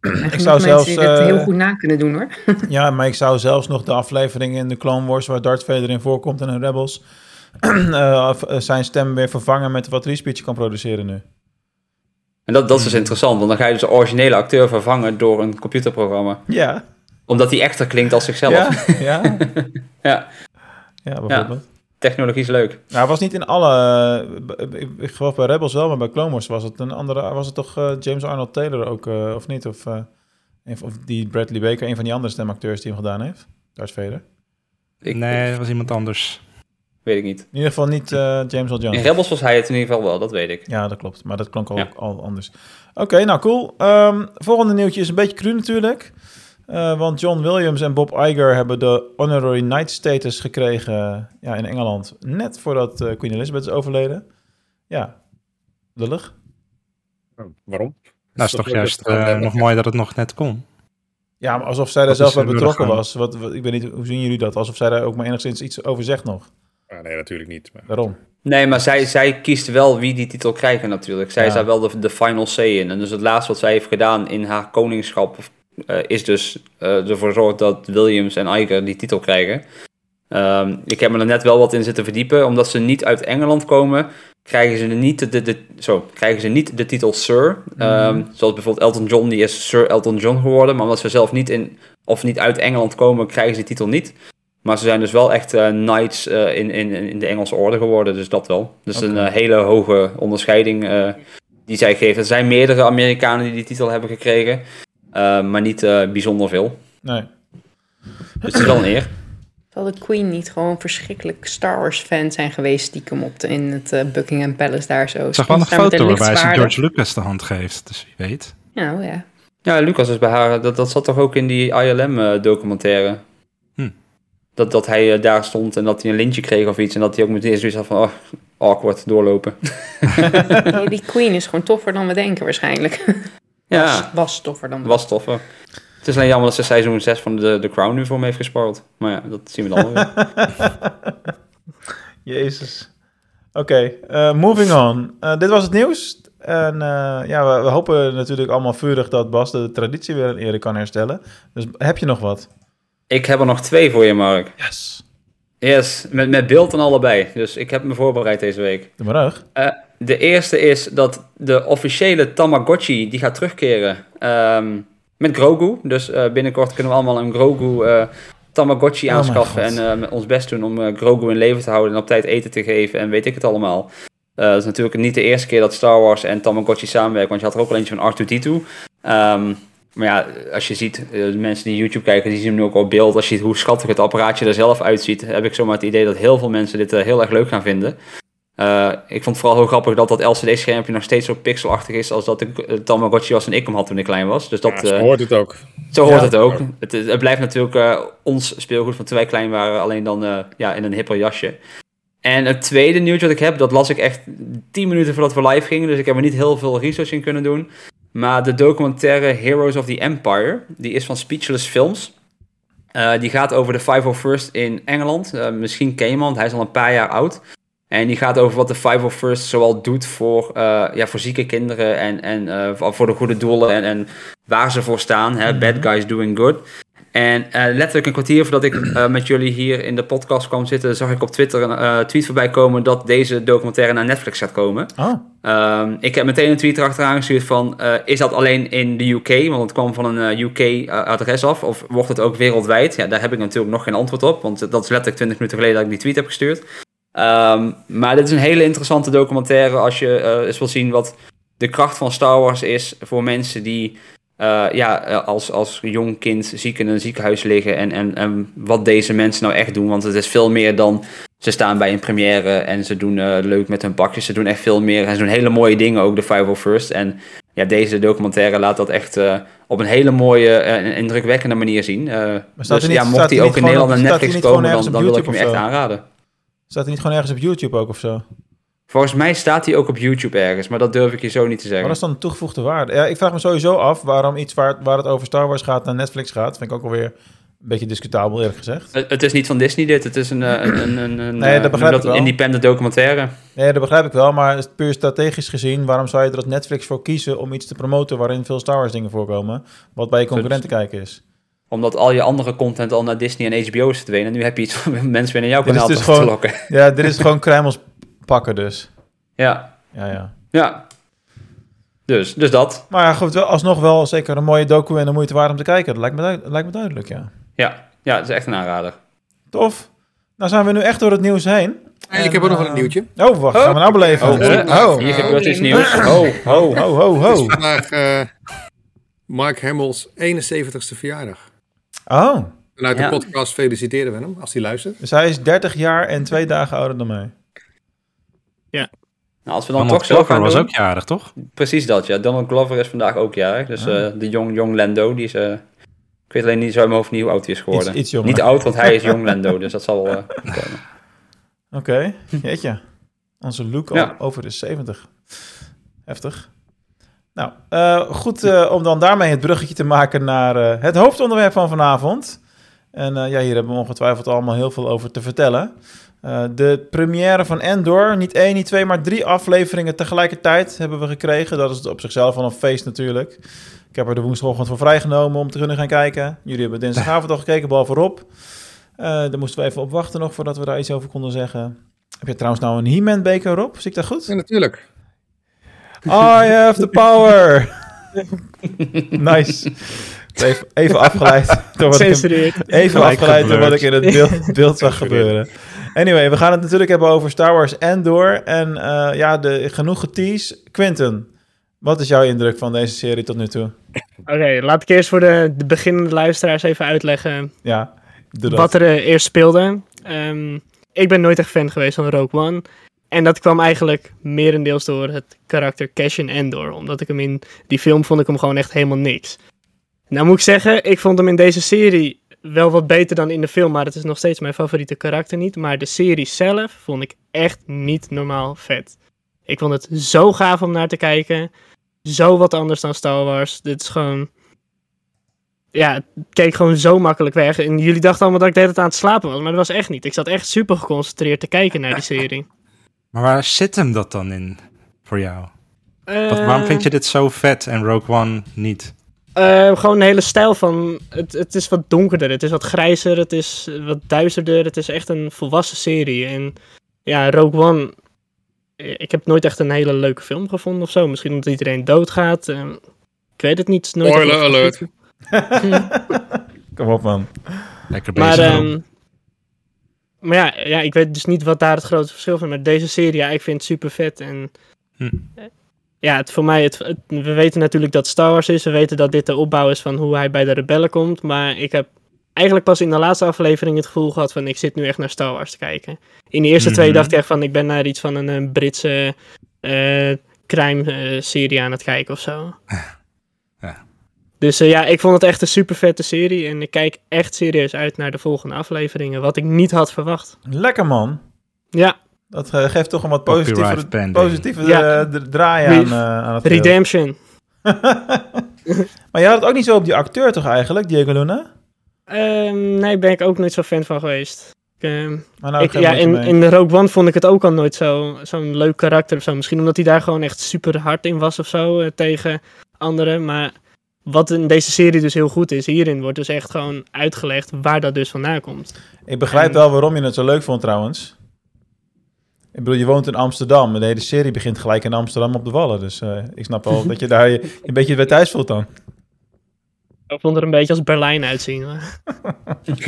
(clears throat) Ik zou mensen zelfs, die dat eh, heel goed na kunnen doen hoor. (laughs) Ja, maar ik zou zelfs nog de aflevering in de Clone Wars... waar Darth Vader in voorkomt en in Rebels... (clears throat) eh, zijn stem weer vervangen met wat Respeech kan produceren nu. En dat, dat is dus interessant, want dan ga je dus de originele acteur vervangen door een computerprogramma. Ja, Omdat hij echter klinkt als zichzelf. Ja, ja, (laughs) ja. ja, bijvoorbeeld. Technologie is leuk. Nou, het was niet in alle... eh, ik, ik geloof bij Rebels wel, maar bij Clone Wars was het een andere... Was het toch eh, James Arnold Taylor ook, eh, of niet? Of, eh, een- of die Bradley Baker, een van die andere stemacteurs die hem gedaan heeft? Darth Vader. Ik, nee, dat was iemand anders. Weet ik niet. In ieder geval niet eh, James L. Jones. In Rebels was hij het in ieder geval wel, dat weet ik. Ja, dat klopt. Maar dat klonk al, Ja. al anders. Oké, nou cool. Ehm, volgende nieuwtje is een beetje cru natuurlijk. Eh, want John Williams en Bob Iger hebben de honorary knight status gekregen ja, in Engeland. Net voordat eh, Queen Elizabeth is overleden. Ja, lullig. Oh, waarom? Nou, is toch juist eh, nog mooi dat het nog net kon. Ja, maar alsof zij daar zelf is bij betrokken was. Wat, wat, ik weet niet, hoe zien jullie dat? Alsof zij daar ook maar enigszins iets over zegt nog. Ah, nee, natuurlijk niet. Maar... Daarom. Nee, maar zij, zij kiest wel wie die titel krijgen natuurlijk. Zij Ja. is daar wel de, de final say in. En dus het laatste wat zij heeft gedaan in haar koningschap... eh, is dus eh, ervoor zorgen dat Williams en Iger die titel krijgen. Ehm, ik heb me er net wel wat in zitten verdiepen. Omdat ze niet uit Engeland komen... krijgen ze niet de, de, de- zo, krijgen ze niet de titel Sir. Ehm, zoals bijvoorbeeld Elton John, die is Sir Elton John geworden. Maar omdat ze zelf niet, in, of niet uit Engeland komen... krijgen ze die titel niet. Maar ze zijn dus wel echt eh, knights in, in, in de Engelse orde geworden, dus dat wel. Dus een hele hoge onderscheiding die zij geven. Er zijn meerdere Amerikanen die die titel hebben gekregen, maar niet eh, bijzonder veel. Nee. Dus het is wel een eer. Zal de Queen niet gewoon verschrikkelijk Star Wars fan zijn geweest stiekem op de, in het eh, Buckingham Palace daar zo? Ik zag wel een foto waarbij ze. George Lucas de hand geeft, dus wie weet. Ja, oh ja. Ja, Lucas is bij haar, dat, dat zat toch ook in die ILM-documentaire. Hm. Dat, dat hij eh, daar stond en dat hij een lintje kreeg of iets. En dat hij ook meteen zoiets had van, oh, awkward, doorlopen. (laughs) Die Queen is gewoon toffer dan we denken waarschijnlijk. (laughs) ja, Was toffer dan was toffer. Het is alleen jammer dat ze seizoen 6 van de, de Crown nu voor me heeft gespoord. Maar ja, dat zien we dan weer. (laughs) Jezus. Oké, eh, moving on. Eh, dit was het nieuws. En eh, ja, we, we hopen natuurlijk allemaal vurig dat Bas de traditie weer in ere kan herstellen. Dus heb je nog wat? Ik heb er nog twee voor je, Mark. Yes. Yes, met, met beeld en allebei. Dus ik heb me voorbereid deze week. Maar terug. Eh, de eerste is dat de officiële Tamagotchi die gaat terugkeren ehm, met Grogu. Dus eh, binnenkort kunnen we allemaal een Grogu eh, Tamagotchi Oh aanschaffen. En ons best doen om eh, Grogu in leven te houden en op tijd eten te geven en weet ik het allemaal. Dat is natuurlijk niet de eerste keer dat Star Wars en Tamagotchi samenwerken, want je had er ook al eentje van R2-D2. Ehm, maar ja, als je ziet, eh, de mensen die YouTube kijken, die zien hem nu ook op beeld. Als je ziet hoe schattig het apparaatje er zelf uitziet, heb ik zomaar het idee dat heel veel mensen dit eh, heel erg leuk gaan vinden. Eh, ik vond het vooral heel grappig dat dat LCD-schermpje nog steeds zo pixelachtig is als dat de eh, Tamagotchi was en ik hem had toen ik klein was. Dus dat, Ja, zo hoort het ook. zo hoort Ja. het ook. Het, het blijft natuurlijk ons speelgoed van toen wij klein waren, alleen dan eh, ja, in een hipper jasje. En het tweede nieuwtje wat ik heb, dat las ik echt 10 minuten voordat we live gingen, dus ik heb er niet heel veel research in kunnen doen. Maar de documentaire Heroes of the Empire, die is van Speechless Films. Eh, die gaat over de 501st in Engeland. Eh, misschien ken je hem, want hij is al een paar jaar oud. En die gaat over wat de 501st zoal doet voor, eh, ja, voor zieke kinderen en, en voor- voor de goede doelen en, en waar ze voor staan. Hè? Bad guys doing good. En eh, letterlijk een kwartier voordat ik eh, met jullie hier in de podcast kwam zitten, zag ik op Twitter een eh, tweet voorbij komen dat deze documentaire naar Netflix gaat komen. Oh, Ehm, ik heb meteen een tweet erachteraan gestuurd van, is dat alleen in de UK? Want het kwam van een UK-adres af. Of wordt het ook wereldwijd? Ja, daar heb ik natuurlijk nog geen antwoord op. Want dat is letterlijk 20 minuten geleden dat ik die tweet heb gestuurd. Ehm, maar dit is een hele interessante documentaire als je eens wil zien wat de kracht van Star Wars is voor mensen die eh, ja, eh, als, als jong kind ziek in een ziekenhuis liggen. En, en, en wat deze mensen nou echt doen. Want het is veel meer dan ze staan bij een première en ze doen eh, leuk met hun pakjes. Ze doen echt veel meer en ze doen hele mooie dingen, ook de 501st. En ja, deze documentaire laat dat echt op een hele mooie en indrukwekkende manier zien. Eh, staat dus niet- ja, mocht hij ook in Nederland naar Netflix komen, dan, dan wil ik hem echt aanraden. staat hij niet gewoon ergens op YouTube ook of zo? Volgens mij staat hij ook op YouTube ergens, maar dat durf ik je zo niet te zeggen. Wat is dan de toegevoegde waarde? Ja, ik vraag me sowieso af waarom iets waar, waar het over Star Wars gaat naar Netflix gaat. Vind ik ook alweer een beetje discutabel, eerlijk gezegd. Het, is niet van Disney dit, het is een, eh, een, een, een, Nee, dat eh, begrijp ik wel. independent documentaire. Nee, dat begrijp ik wel, maar puur strategisch gezien, waarom zou je er als Netflix voor kiezen om iets te promoten waarin veel Star Wars dingen voorkomen, wat bij je concurrenten kijken is? Omdat al je andere content al naar Disney en HBO is verdwenen. En nu heb je iets (laughs) om mensen weer naar jouw Dit kanaal dus te, gewoon- te lokken. Ja, dit is gewoon kruimels pakken dus. Ja, Ja, ja. ja. Dus, dus dat. Maar ja, goed, wel, alsnog wel zeker een mooie docu en een moeite waard om te kijken. Dat lijkt me, duid- lijkt me duidelijk, ja. Ja, ja, het is echt een aanrader. Tof. Nou zijn we nu echt door het nieuws heen. En ik heb ook nog wel een nieuwtje. Oh, wacht, gaan we nou beleven? Oh, Oh, oh, Hier gebeurt iets nieuws. Oh, oh. ho, ho, ho. Vandaag eh Mark Hamill's 71ste verjaardag. Oh, Vanuit Ja. de podcast feliciteren we hem, als hij luistert. dus hij is 30 jaar en twee dagen ouder dan mij. Nou, als we dan Donald toch zo Glover gaan was doen, ook jarig, toch? Precies dat, ja. Donald Glover is vandaag ook jarig. Dus Ah. eh, de jong, jong Lando, die is... eh, ik weet alleen niet zo in mijn hoofd niet hoe oud hij is geworden. Iets-. Niet oud, want hij is jong Lando, dus dat zal wel eh, (laughs) komen. Oké, jeetje. Onze Luke Ja. over de 70. Heftig. Nou, eh, goed eh, om dan daarmee het bruggetje te maken naar eh, het hoofdonderwerp van vanavond. En eh, ja, hier hebben we ongetwijfeld allemaal heel veel over te vertellen. Eh, de première van Endor, niet één, niet twee, maar drie afleveringen tegelijkertijd hebben we gekregen. Dat is op zichzelf al een feest natuurlijk. Ik heb er de woensdagochtend voor vrijgenomen om te kunnen gaan kijken. Jullie hebben dinsdagavond al gekeken, behalve Rob. Eh, daar moesten we even op wachten nog voordat we daar iets over konden zeggen. Heb je trouwens nou een He-Man beker, Rob? Zie ik dat goed? Ja, natuurlijk. I have the power! (laughs) nice. Even, even afgeleid (laughs) door wat ik, even afgeleid door wat ik in het beeld, beeld zag gebeuren. Anyway, we gaan het natuurlijk hebben over Star Wars Endor. En eh, ja, de, genoeg getease. Quinten, wat is jouw indruk van deze serie tot nu toe? Oké, laat ik eerst voor de, de beginnende luisteraars even uitleggen Ja, doe dat. wat er eh, eerst speelde. Ehm, ik ben nooit echt fan geweest van Rogue One. En dat kwam eigenlijk merendeels door het karakter Cassian Endor. Omdat ik hem in die film vond ik hem gewoon echt helemaal niks. Nou moet ik zeggen, ik vond hem in deze serie wel wat beter dan in de film. Maar het is nog steeds mijn favoriete karakter niet. Maar de serie zelf vond ik echt niet normaal vet. Ik vond het zo gaaf om naar te kijken. Zo wat anders dan Star Wars. Dit is gewoon... Ja, het keek gewoon zo makkelijk weg. En jullie dachten allemaal dat ik de hele tijd aan het slapen was. Maar dat was echt niet. Ik zat echt super geconcentreerd te kijken naar die (laughs) serie. Maar waar zit hem dat dan in voor jou? Wat, Eh, waarom vind je dit zo vet en Rogue One niet? Eh, gewoon een hele stijl van. Het, het is wat donkerder, het is wat grijzer, het is wat duisterder. Het is echt een volwassen serie. En ja, Rogue One. eh, Ik heb nooit echt een hele leuke film gevonden of zo. Misschien omdat iedereen doodgaat. eh, ik weet het niet. Nooit Spoiler alert. (laughs) Kom op, man. Lekker bezig. Maar, Rob. ehm, maar ja, ja, ik weet dus niet wat daar het grote verschil van is. Maar deze serie, ja, ik vind het super vet. En Hm. Eh, ja, het, voor mij, het, het- we weten natuurlijk dat Star Wars is. We weten dat dit de opbouw is van hoe hij bij de rebellen komt. Maar ik heb eigenlijk pas in de laatste aflevering het gevoel gehad van ik zit nu echt naar Star Wars te kijken. In de eerste twee Mhm. dacht ik echt van ik ben naar iets van een, eh, Britse eh crime-serie aan het kijken of zo. Ja. Dus eh, ja, ik vond het echt een super vette serie. En ik kijk echt serieus uit naar de volgende afleveringen. Wat ik niet had verwacht. Lekker, man. Ja, Dat eh, geeft toch een wat positieve, positieve Ja. eh, draai aan, eh, aan het. Redemption. (laughs) Maar je had het ook niet zo op die acteur toch eigenlijk, Diego Luna? Ehm, nee, ben ik ook nooit zo fan van geweest. Ik, ehm, Maar nou, ik, ja, in, mee. in de Rogue One vond ik het ook al nooit zo- zo'n leuk karakter of zo. Misschien omdat hij daar gewoon echt super hard in was of zo eh, tegen anderen. Maar wat in deze serie dus heel goed is, hierin wordt dus echt gewoon uitgelegd waar dat dus vandaan komt. Ik begrijp En- wel waarom je het zo leuk vond trouwens. Ik bedoel, je woont in Amsterdam. De hele serie begint gelijk in Amsterdam op de Wallen. Dus eh, ik snap wel dat je daar je, een beetje bij thuis voelt dan. Ik vond er een beetje als Berlijn uitzien. maar- (laughs)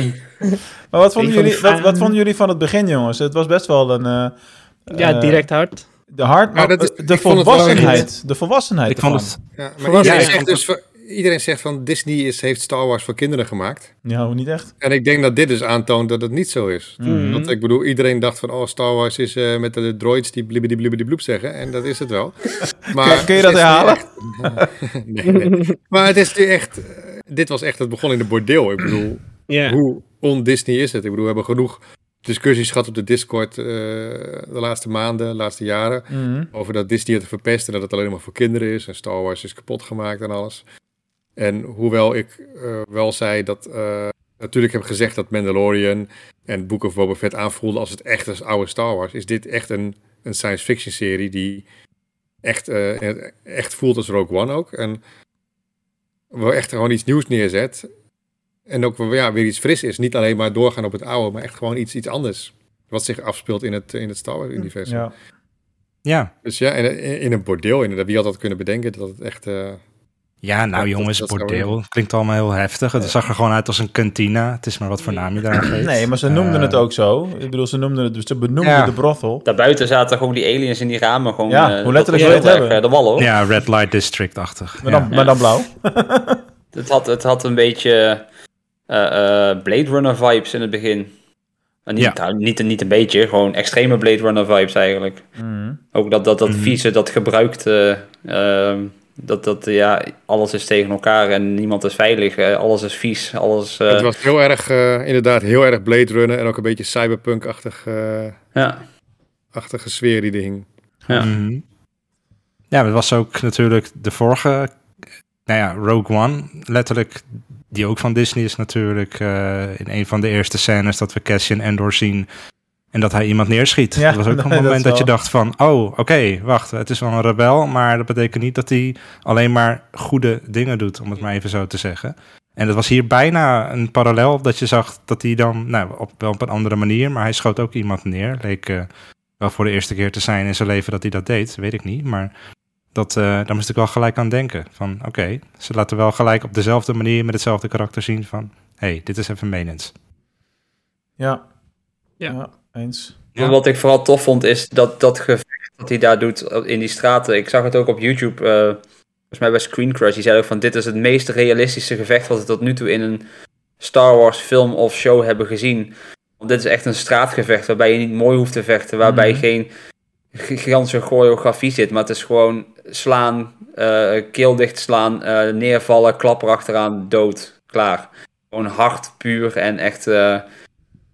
Maar wat vonden, jullie, wat, wat vonden jullie van het begin, jongens? Het was best wel een... eh, Ja, eh, direct hard. De hard, maar Maar dat is- de volwassenheid. De volwassenheid ik vond het... Ja, maar Volwassen iedereen, zijn. zegt dus, iedereen zegt van Disney is, heeft Star Wars voor kinderen gemaakt. Ja, hoe niet echt. En ik denk dat dit dus aantoont dat het niet zo is. Mhm. Want ik bedoel, iedereen dacht van, oh, Star Wars is eh, met de droids die blibbidi blibbidi bloep zeggen. En dat is het wel. (laughs) Maar Kun je het dat is nu herhalen? echt- (laughs) nee, nee. Maar het is nu echt, eh, dit was echt, het begon in de bordeel. Ik bedoel, (clears throat) hoe on-Disney is het? Ik bedoel, we hebben genoeg discussies gehad op de Discord eh, de laatste maanden, de laatste jaren. Mhm. Over dat Disney het verpest en dat het alleen maar voor kinderen is. En Star Wars is kapot gemaakt en alles. En hoewel ik eh, wel zei dat... eh, natuurlijk heb gezegd dat Mandalorian en Book of Boba Fett aanvoelden als het echt als oude Star Wars. Is dit echt een, een science fiction serie die echt, eh, echt voelt als Rogue One ook. En waar echt gewoon iets nieuws neerzet. En ook wel, ja, weer iets fris is. Niet alleen maar doorgaan op het oude, maar echt gewoon iets, iets anders. Wat zich afspeelt in het, in het Star Wars universum. Ja. Ja. Dus ja, in, in een bordeel inderdaad. Wie had dat kunnen bedenken dat het echt... Ja, nou dat- jongens, dat zou bordeel. Klinkt allemaal heel heftig. Het zag er gewoon uit als een kantina. Het is maar wat voor naam je daar geeft. Nee, maar ze noemden Eh, het ook zo. Ik bedoel, ze noemden het, ze benoemden Ja. de brothel. Daarbuiten zaten gewoon die aliens in die ramen. Gewoon, Ja, eh, hoe letterlijk dat wil je was het heel erg, hebben? eh, De wal hoor. Ja, Red Light District-achtig. Maar ja. dan, maar dan blauw. (laughs) Het, had, het had een beetje eh, eh, Blade Runner vibes in het begin. En niet, Ja. nou, niet, niet een beetje, gewoon extreme Blade Runner vibes eigenlijk. Mhm. Ook dat, dat, dat Mhm. vieze, dat gebruikte, ehm, dat, dat ja, alles is tegen elkaar en niemand is veilig. eh, alles is vies, alles... eh, het was heel erg, eh, inderdaad, heel erg Blade Runner en ook een beetje cyberpunk-achtig eh, ja. achtige sfeer die er hing. Ja. Mhm. Ja, maar het was ook natuurlijk de vorige, nou ja, Rogue One, letterlijk, die ook van Disney is natuurlijk, eh, in een van de eerste scènes dat we Cassian Endor zien en dat hij iemand neerschiet. Ja, dat was ook (laughs) een moment dat je dacht van, oh, oké, wacht, het is wel een rebel, maar dat betekent niet dat hij alleen maar goede dingen doet, om het maar even zo te zeggen. En dat was hier bijna een parallel dat je zag dat hij dan, nou, op, wel op een andere manier, maar hij schoot ook iemand neer. Leek eh, wel voor de eerste keer te zijn in zijn leven dat hij dat deed, weet ik niet. Maar dat, eh, daar moest ik wel gelijk aan denken. Van oké, ze laten wel gelijk op dezelfde manier met hetzelfde karakter zien van... hey, dit is even menens. Ja. Ja. ja. Eens. Ja. Wat ik vooral tof vond is dat, dat gevecht dat hij daar doet in die straten. Ik zag het ook op YouTube, eh, volgens mij bij Screen Crush. Die zei ook van dit is het meest realistische gevecht wat we tot nu toe in een Star Wars film of show hebben gezien. Want dit is echt een straatgevecht waarbij je niet mooi hoeft te vechten. Waarbij Mhm. geen gigantische choreografie zit. Maar het is gewoon slaan, eh keel dicht slaan, eh, neervallen, klapper achteraan, dood, klaar. Gewoon hard, puur en echt... eh,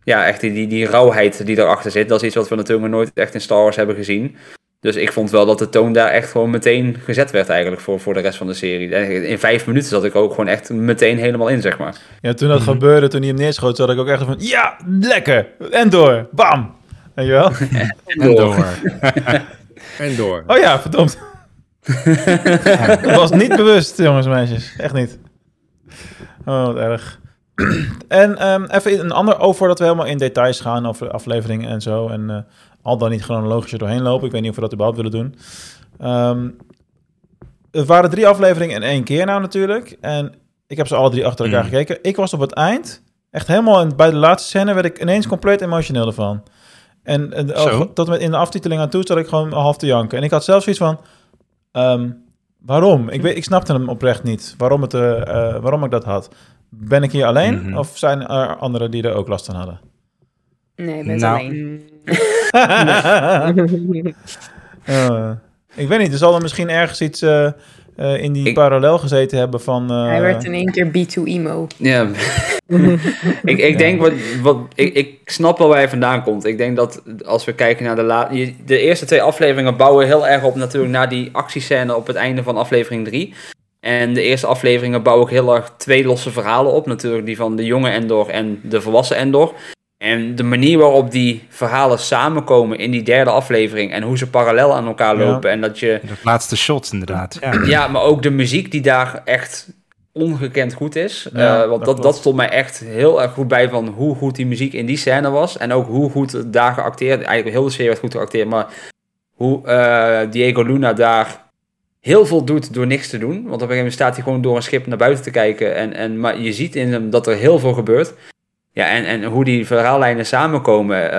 ja, echt die, die, die rauwheid die erachter zit. Dat is iets wat we natuurlijk nog nooit echt in Star Wars hebben gezien. Dus ik vond wel dat de toon daar echt gewoon meteen gezet werd eigenlijk voor, voor de rest van de serie. In vijf minuten zat ik ook gewoon echt meteen helemaal in, zeg maar. Ja, toen dat Mhm. gebeurde, toen hij hem neerschoot, zat ik ook echt van... Ja, lekker! En door! Bam! Weet je wel? (laughs) En door. (laughs) En door. Oh ja, verdomd. (laughs) Dat was niet bewust, jongens en meisjes. Echt niet. Oh, wat erg. (clears throat) en ehm, even een ander over voordat we helemaal in details gaan over afleveringen en zo. En eh, al dan niet chronologisch er doorheen lopen. Ik weet niet of we dat überhaupt willen doen. Ehm er waren drie afleveringen in één keer nou natuurlijk. En ik heb ze alle drie achter elkaar Mm. gekeken. Ik was op het eind, echt helemaal in, bij de laatste scène, werd ik ineens compleet emotioneel ervan. En, en Zo. tot met in de aftiteling aan toe zat ik gewoon half te janken. En ik had zelfs zoiets van, ehm, waarom? Ik, weet, ik snapte hem oprecht niet, waarom, het, eh, eh, waarom ik dat had. Ben ik hier alleen Mhm. of zijn er anderen die er ook last van hadden? Nee, ik ben Nou. alleen. (laughs) Eh, ik weet niet, er zal er misschien ergens iets eh, eh, in die Ik- parallel gezeten hebben van... eh, Hij werd in één keer B2-emo. Ja. (laughs) ik, ik denk, wat, wat, ik, ik snap wel waar hij vandaan komt. Ik denk dat als we kijken naar de De eerste twee afleveringen bouwen heel erg op natuurlijk naar die actiescène op het einde van aflevering 3. En de eerste afleveringen bouwen ook heel erg twee losse verhalen op. Natuurlijk die van de jonge Endor en de volwassen Endor. En de manier waarop die verhalen samenkomen in die derde aflevering. En hoe ze parallel aan elkaar Ja. lopen. En dat je Dat laatste shot inderdaad. Ja. ja, maar ook de muziek die daar echt ongekend goed is. Ja, Eh, want dat dat, stond mij echt heel erg goed bij van hoe goed die muziek in die scène was. En ook hoe goed het daar geacteerd. Eigenlijk heel de serie werd goed geacteerd. Maar hoe eh, Diego Luna daar heel veel doet door niks te doen. Want op een gegeven moment staat hij gewoon door een schip naar buiten te kijken. En, en, maar je ziet in hem dat er heel veel gebeurt. Ja, en, en hoe die verhaallijnen samenkomen.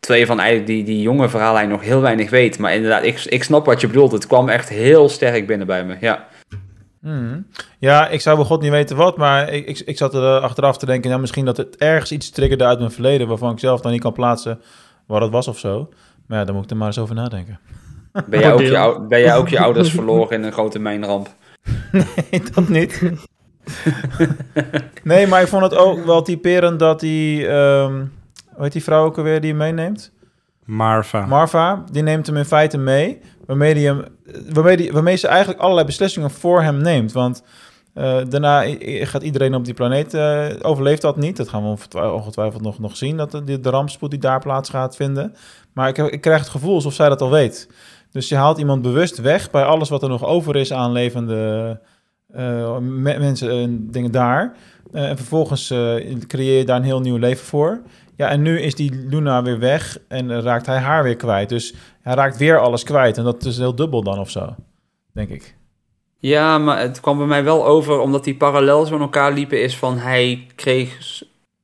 terwijl je van eigenlijk die, die jonge verhaallijn nog heel weinig weet. Maar inderdaad, ik, ik snap wat je bedoelt. Het kwam echt heel sterk binnen bij me. Ja. Mhm. Ja, ik zou bij god niet weten wat, maar ik, ik, ik zat er eh, achteraf te denken, nou, misschien dat het ergens iets triggerde uit mijn verleden, waarvan ik zelf dan niet kan plaatsen wat het was of zo. Maar ja, moet ik er maar eens over nadenken. Ben, jij ook je, ben jij ook je ouders verloren in een grote mijnramp? (laughs) Nee, dat niet. (laughs) nee, maar ik vond het ook wel typerend dat die, ehm hoe heet die vrouw ook alweer die hem meeneemt? Marva. Marva, die neemt hem in feite mee, waarmee, die hem, waarmee, die, waarmee ze eigenlijk allerlei beslissingen voor hem neemt. Want eh, daarna gaat iedereen op die planeet, eh, overleeft dat niet. Dat gaan we ongetwij- ongetwijfeld nog, nog zien, dat de, de rampspoed die daar plaats gaat vinden. Maar ik, heb- ik krijg het gevoel alsof zij dat al weet. Dus je haalt iemand bewust weg bij alles wat er nog over is aan levende eh, me- mensen en dingen daar. Eh, en vervolgens eh, creëer je daar een heel nieuw leven voor. Ja, en nu is die Luna weer weg en raakt hij haar weer kwijt. Dus hij raakt weer alles kwijt. En dat is heel dubbel dan of zo, denk ik. Ja, maar het kwam bij mij wel over omdat die parallel zo aan elkaar liepen. Is van hij kreeg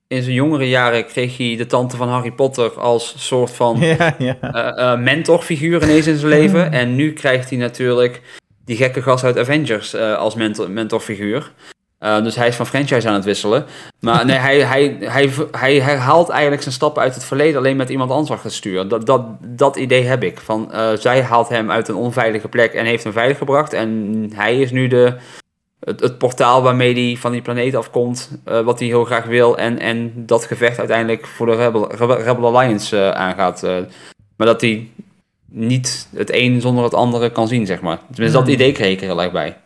in zijn jongere jaren kreeg hij de tante van Harry Potter als soort van (laughs) Ja, ja. eh, eh, mentorfiguur ineens in zijn leven. (laughs) En nu krijgt hij natuurlijk die gekke gast uit Avengers eh, als mentor, mentorfiguur. Dus hij is van franchise aan het wisselen. Maar nee, hij, hij, hij, hij herhaalt eigenlijk zijn stappen uit het verleden alleen met iemand anders achter het stuur. Dat, dat, dat idee heb ik. Van, zij haalt hem uit een onveilige plek en heeft hem veilig gebracht. En hij is nu de, het, het portaal waarmee hij van die planeet afkomt. eh, wat hij heel graag wil. En, en dat gevecht uiteindelijk voor de Rebel, Rebel, Alliance eh, aangaat. eh. maar dat hij niet het een zonder het andere kan zien, zeg maar. Tenminste, dat idee kreeg ik er heel erg bij.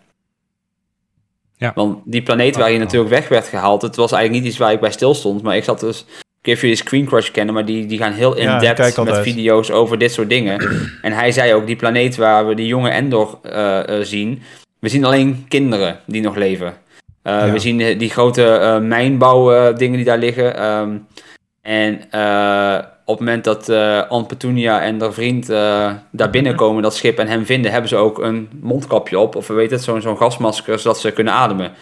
Ja. Want die planeet waar hij natuurlijk weg werd gehaald, het was eigenlijk niet iets waar ik bij stil stond. Maar ik zat dus, ik weet jullie Screen Crush kennen, maar die, die gaan heel in-depth met video's over dit soort dingen. en hij zei ook, die planeet waar we die jonge Endor zien, we zien alleen kinderen die nog leven. Eh, Ja. We zien eh, die grote eh mijnbouw dingen die daar liggen. ehm, en eh, op het moment dat eh Aunt Petunia en haar vriend eh, daar binnenkomen, dat schip, en hem vinden, hebben ze ook een mondkapje op. Of we weten het, zo'n zo'n gasmasker, zodat ze kunnen ademen.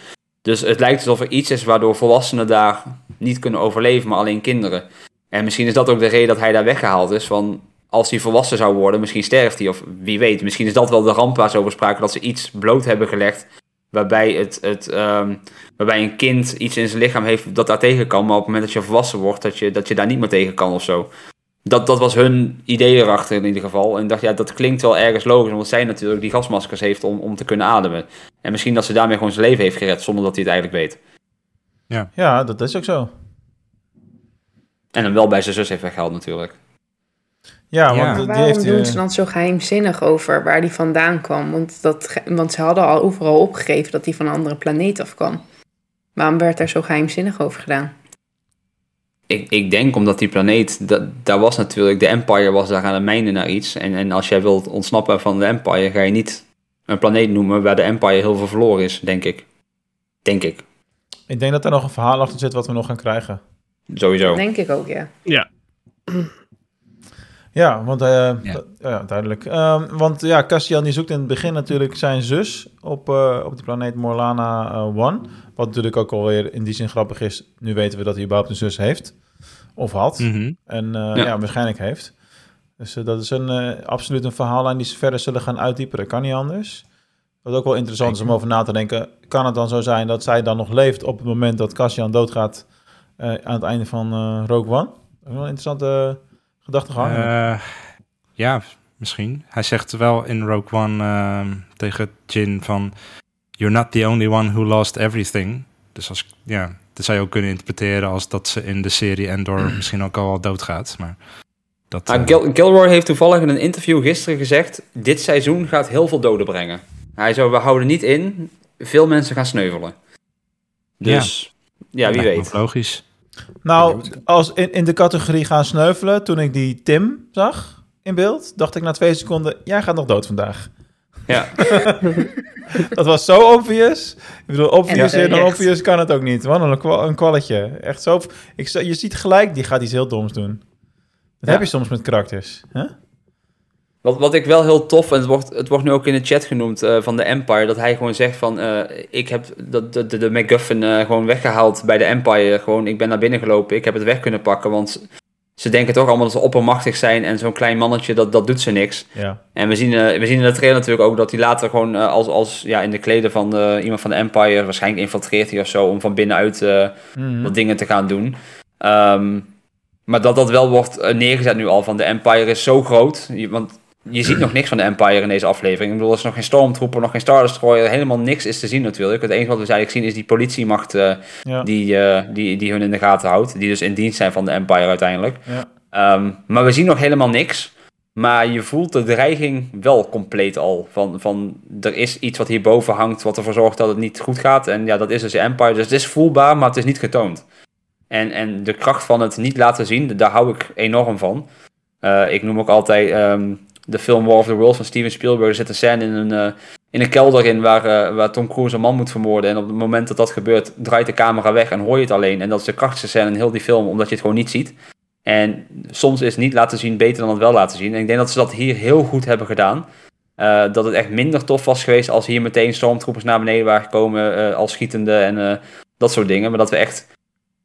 Dus het lijkt alsof er iets is waardoor volwassenen daar niet kunnen overleven, maar alleen kinderen. En misschien is dat ook de reden dat hij daar weggehaald is. Van als hij volwassen zou worden, misschien sterft hij. Of wie weet, misschien is dat wel de ramp waar ze over spraken. Dat ze iets bloot hebben gelegd. Waarbij, het, het, ehm, waarbij een kind iets in zijn lichaam heeft dat daar tegen kan. Maar op het moment dat je volwassen wordt, dat je, dat je daar niet meer tegen kan of zo. Dat, dat was hun idee erachter in ieder geval. En ik dacht, ja, dat klinkt wel ergens logisch. Omdat zij natuurlijk die gasmaskers heeft om, om te kunnen ademen. En misschien dat ze daarmee gewoon zijn leven heeft gered zonder dat hij het eigenlijk weet. Ja, dat is ook zo. En hem wel bij zijn zus heeft weggehaald natuurlijk. Ja, Ja. want die Waarom heeft... doen eh, ze dan zo geheimzinnig over waar die vandaan kwam? Want, dat, want ze hadden al overal opgegeven dat hij van een andere planeet afkwam. Waarom werd daar zo geheimzinnig over gedaan? Ik, ik denk omdat die planeet, dat, daar was natuurlijk, de Empire was daar aan het mijnen naar iets. En, en als jij wilt ontsnappen van de Empire, ga je niet een planeet noemen waar de Empire heel veel verloren is, denk ik. Denk ik, Ik denk dat er nog een verhaal achter zit wat we nog gaan krijgen. sowieso. Dat denk ik ook, ja. Ja, want, eh, Ja. ja, duidelijk. Ehm, want ja, Cassian die zoekt in het begin natuurlijk zijn zus op, eh, op de planeet Morlana eh, One. Wat natuurlijk ook alweer in die zin grappig is. Nu weten we dat hij überhaupt een zus heeft. Of had. Mhm. En Ja. ja. waarschijnlijk heeft. Dus dat is een, absoluut een verhaallijn die ze verder zullen gaan uitdiepen. Dat kan niet anders. Wat ook wel interessant is om over na te denken. Kan het dan zo zijn dat zij dan nog leeft op het moment dat Cassian doodgaat aan het einde van Rogue One? Ook wel een interessante gedachtegang. Eh, ja, misschien. Hij zegt wel in Rogue One ehm, tegen Jin van... You're not the only one who lost everything. Dus als, ja, dat zou je ook kunnen interpreteren als dat ze in de serie Endor (clears throat) misschien ook al wel doodgaat. Maar dat, Ah, eh, Gil- Gilroy heeft toevallig in een interview gisteren gezegd, dit seizoen gaat heel veel doden brengen. Hij zei, we houden niet in, veel mensen gaan sneuvelen. Dus, ja, wie lijkt me weet. Logisch. Nou, als in, in de categorie gaan sneuvelen, toen ik die Tim zag in beeld, dacht ik na twee seconden, jij gaat nog dood vandaag. Ja. (laughs) Dat was zo obvious. Ik bedoel, obvious En dan obvious kan het ook niet. Wat een, kwa- een kwalletje. Echt zo. Ik, je ziet gelijk, die gaat iets heel doms doen. Dat Ja. heb je soms met karakters. Hè? Wat, wat ik wel heel tof, en het wordt, het wordt nu ook in de chat genoemd eh, van de Empire, dat hij gewoon zegt van, eh, ik heb de, de, de, de MacGuffin eh, gewoon weggehaald bij de Empire. Gewoon, ik ben naar binnen gelopen, ik heb het weg kunnen pakken, want ze denken toch allemaal dat ze oppermachtig zijn en zo'n klein mannetje, dat, dat doet ze niks. Ja. En we zien, we zien in de trailer natuurlijk ook dat hij later gewoon als, als ja, in de kleden van iemand van de Empire, waarschijnlijk infiltreert hij of zo, om van binnenuit Mhm. wat dingen te gaan doen. Ehm, maar dat dat wel wordt neergezet nu al, van de Empire is zo groot. Want je ziet nog niks van de Empire in deze aflevering. Ik bedoel, er is nog geen Stormtrooper, nog geen Star Destroyer, helemaal niks is te zien natuurlijk. Het enige wat we eigenlijk zien is die politiemacht eh, Ja. die, eh, die, die hun in de gaten houdt. Die dus in dienst zijn van de Empire uiteindelijk. Ja. Ehm, maar we zien nog helemaal niks. Maar je voelt de dreiging wel compleet al. Van, van er is iets wat hierboven hangt, wat ervoor zorgt dat het niet goed gaat. En ja, dat is dus de Empire. Dus het is voelbaar, maar het is niet getoond. En, en de kracht van het niet laten zien, daar hou ik enorm van. Eh, ik noem ook altijd ehm, de film War of the Worlds van Steven Spielberg. Er zit een scène in een, eh, in een kelder in waar, eh, waar Tom Cruise een man moet vermoorden. En op het moment dat dat gebeurt, draait de camera weg en hoor je het alleen. En dat is de krachtigste scène in heel die film, omdat je het gewoon niet ziet. En soms is niet laten zien beter dan het wel laten zien. En ik denk dat ze dat hier heel goed hebben gedaan. Eh, dat het echt minder tof was geweest als hier meteen stormtroopers naar beneden waren gekomen als schietende en dat soort dingen. Maar dat we echt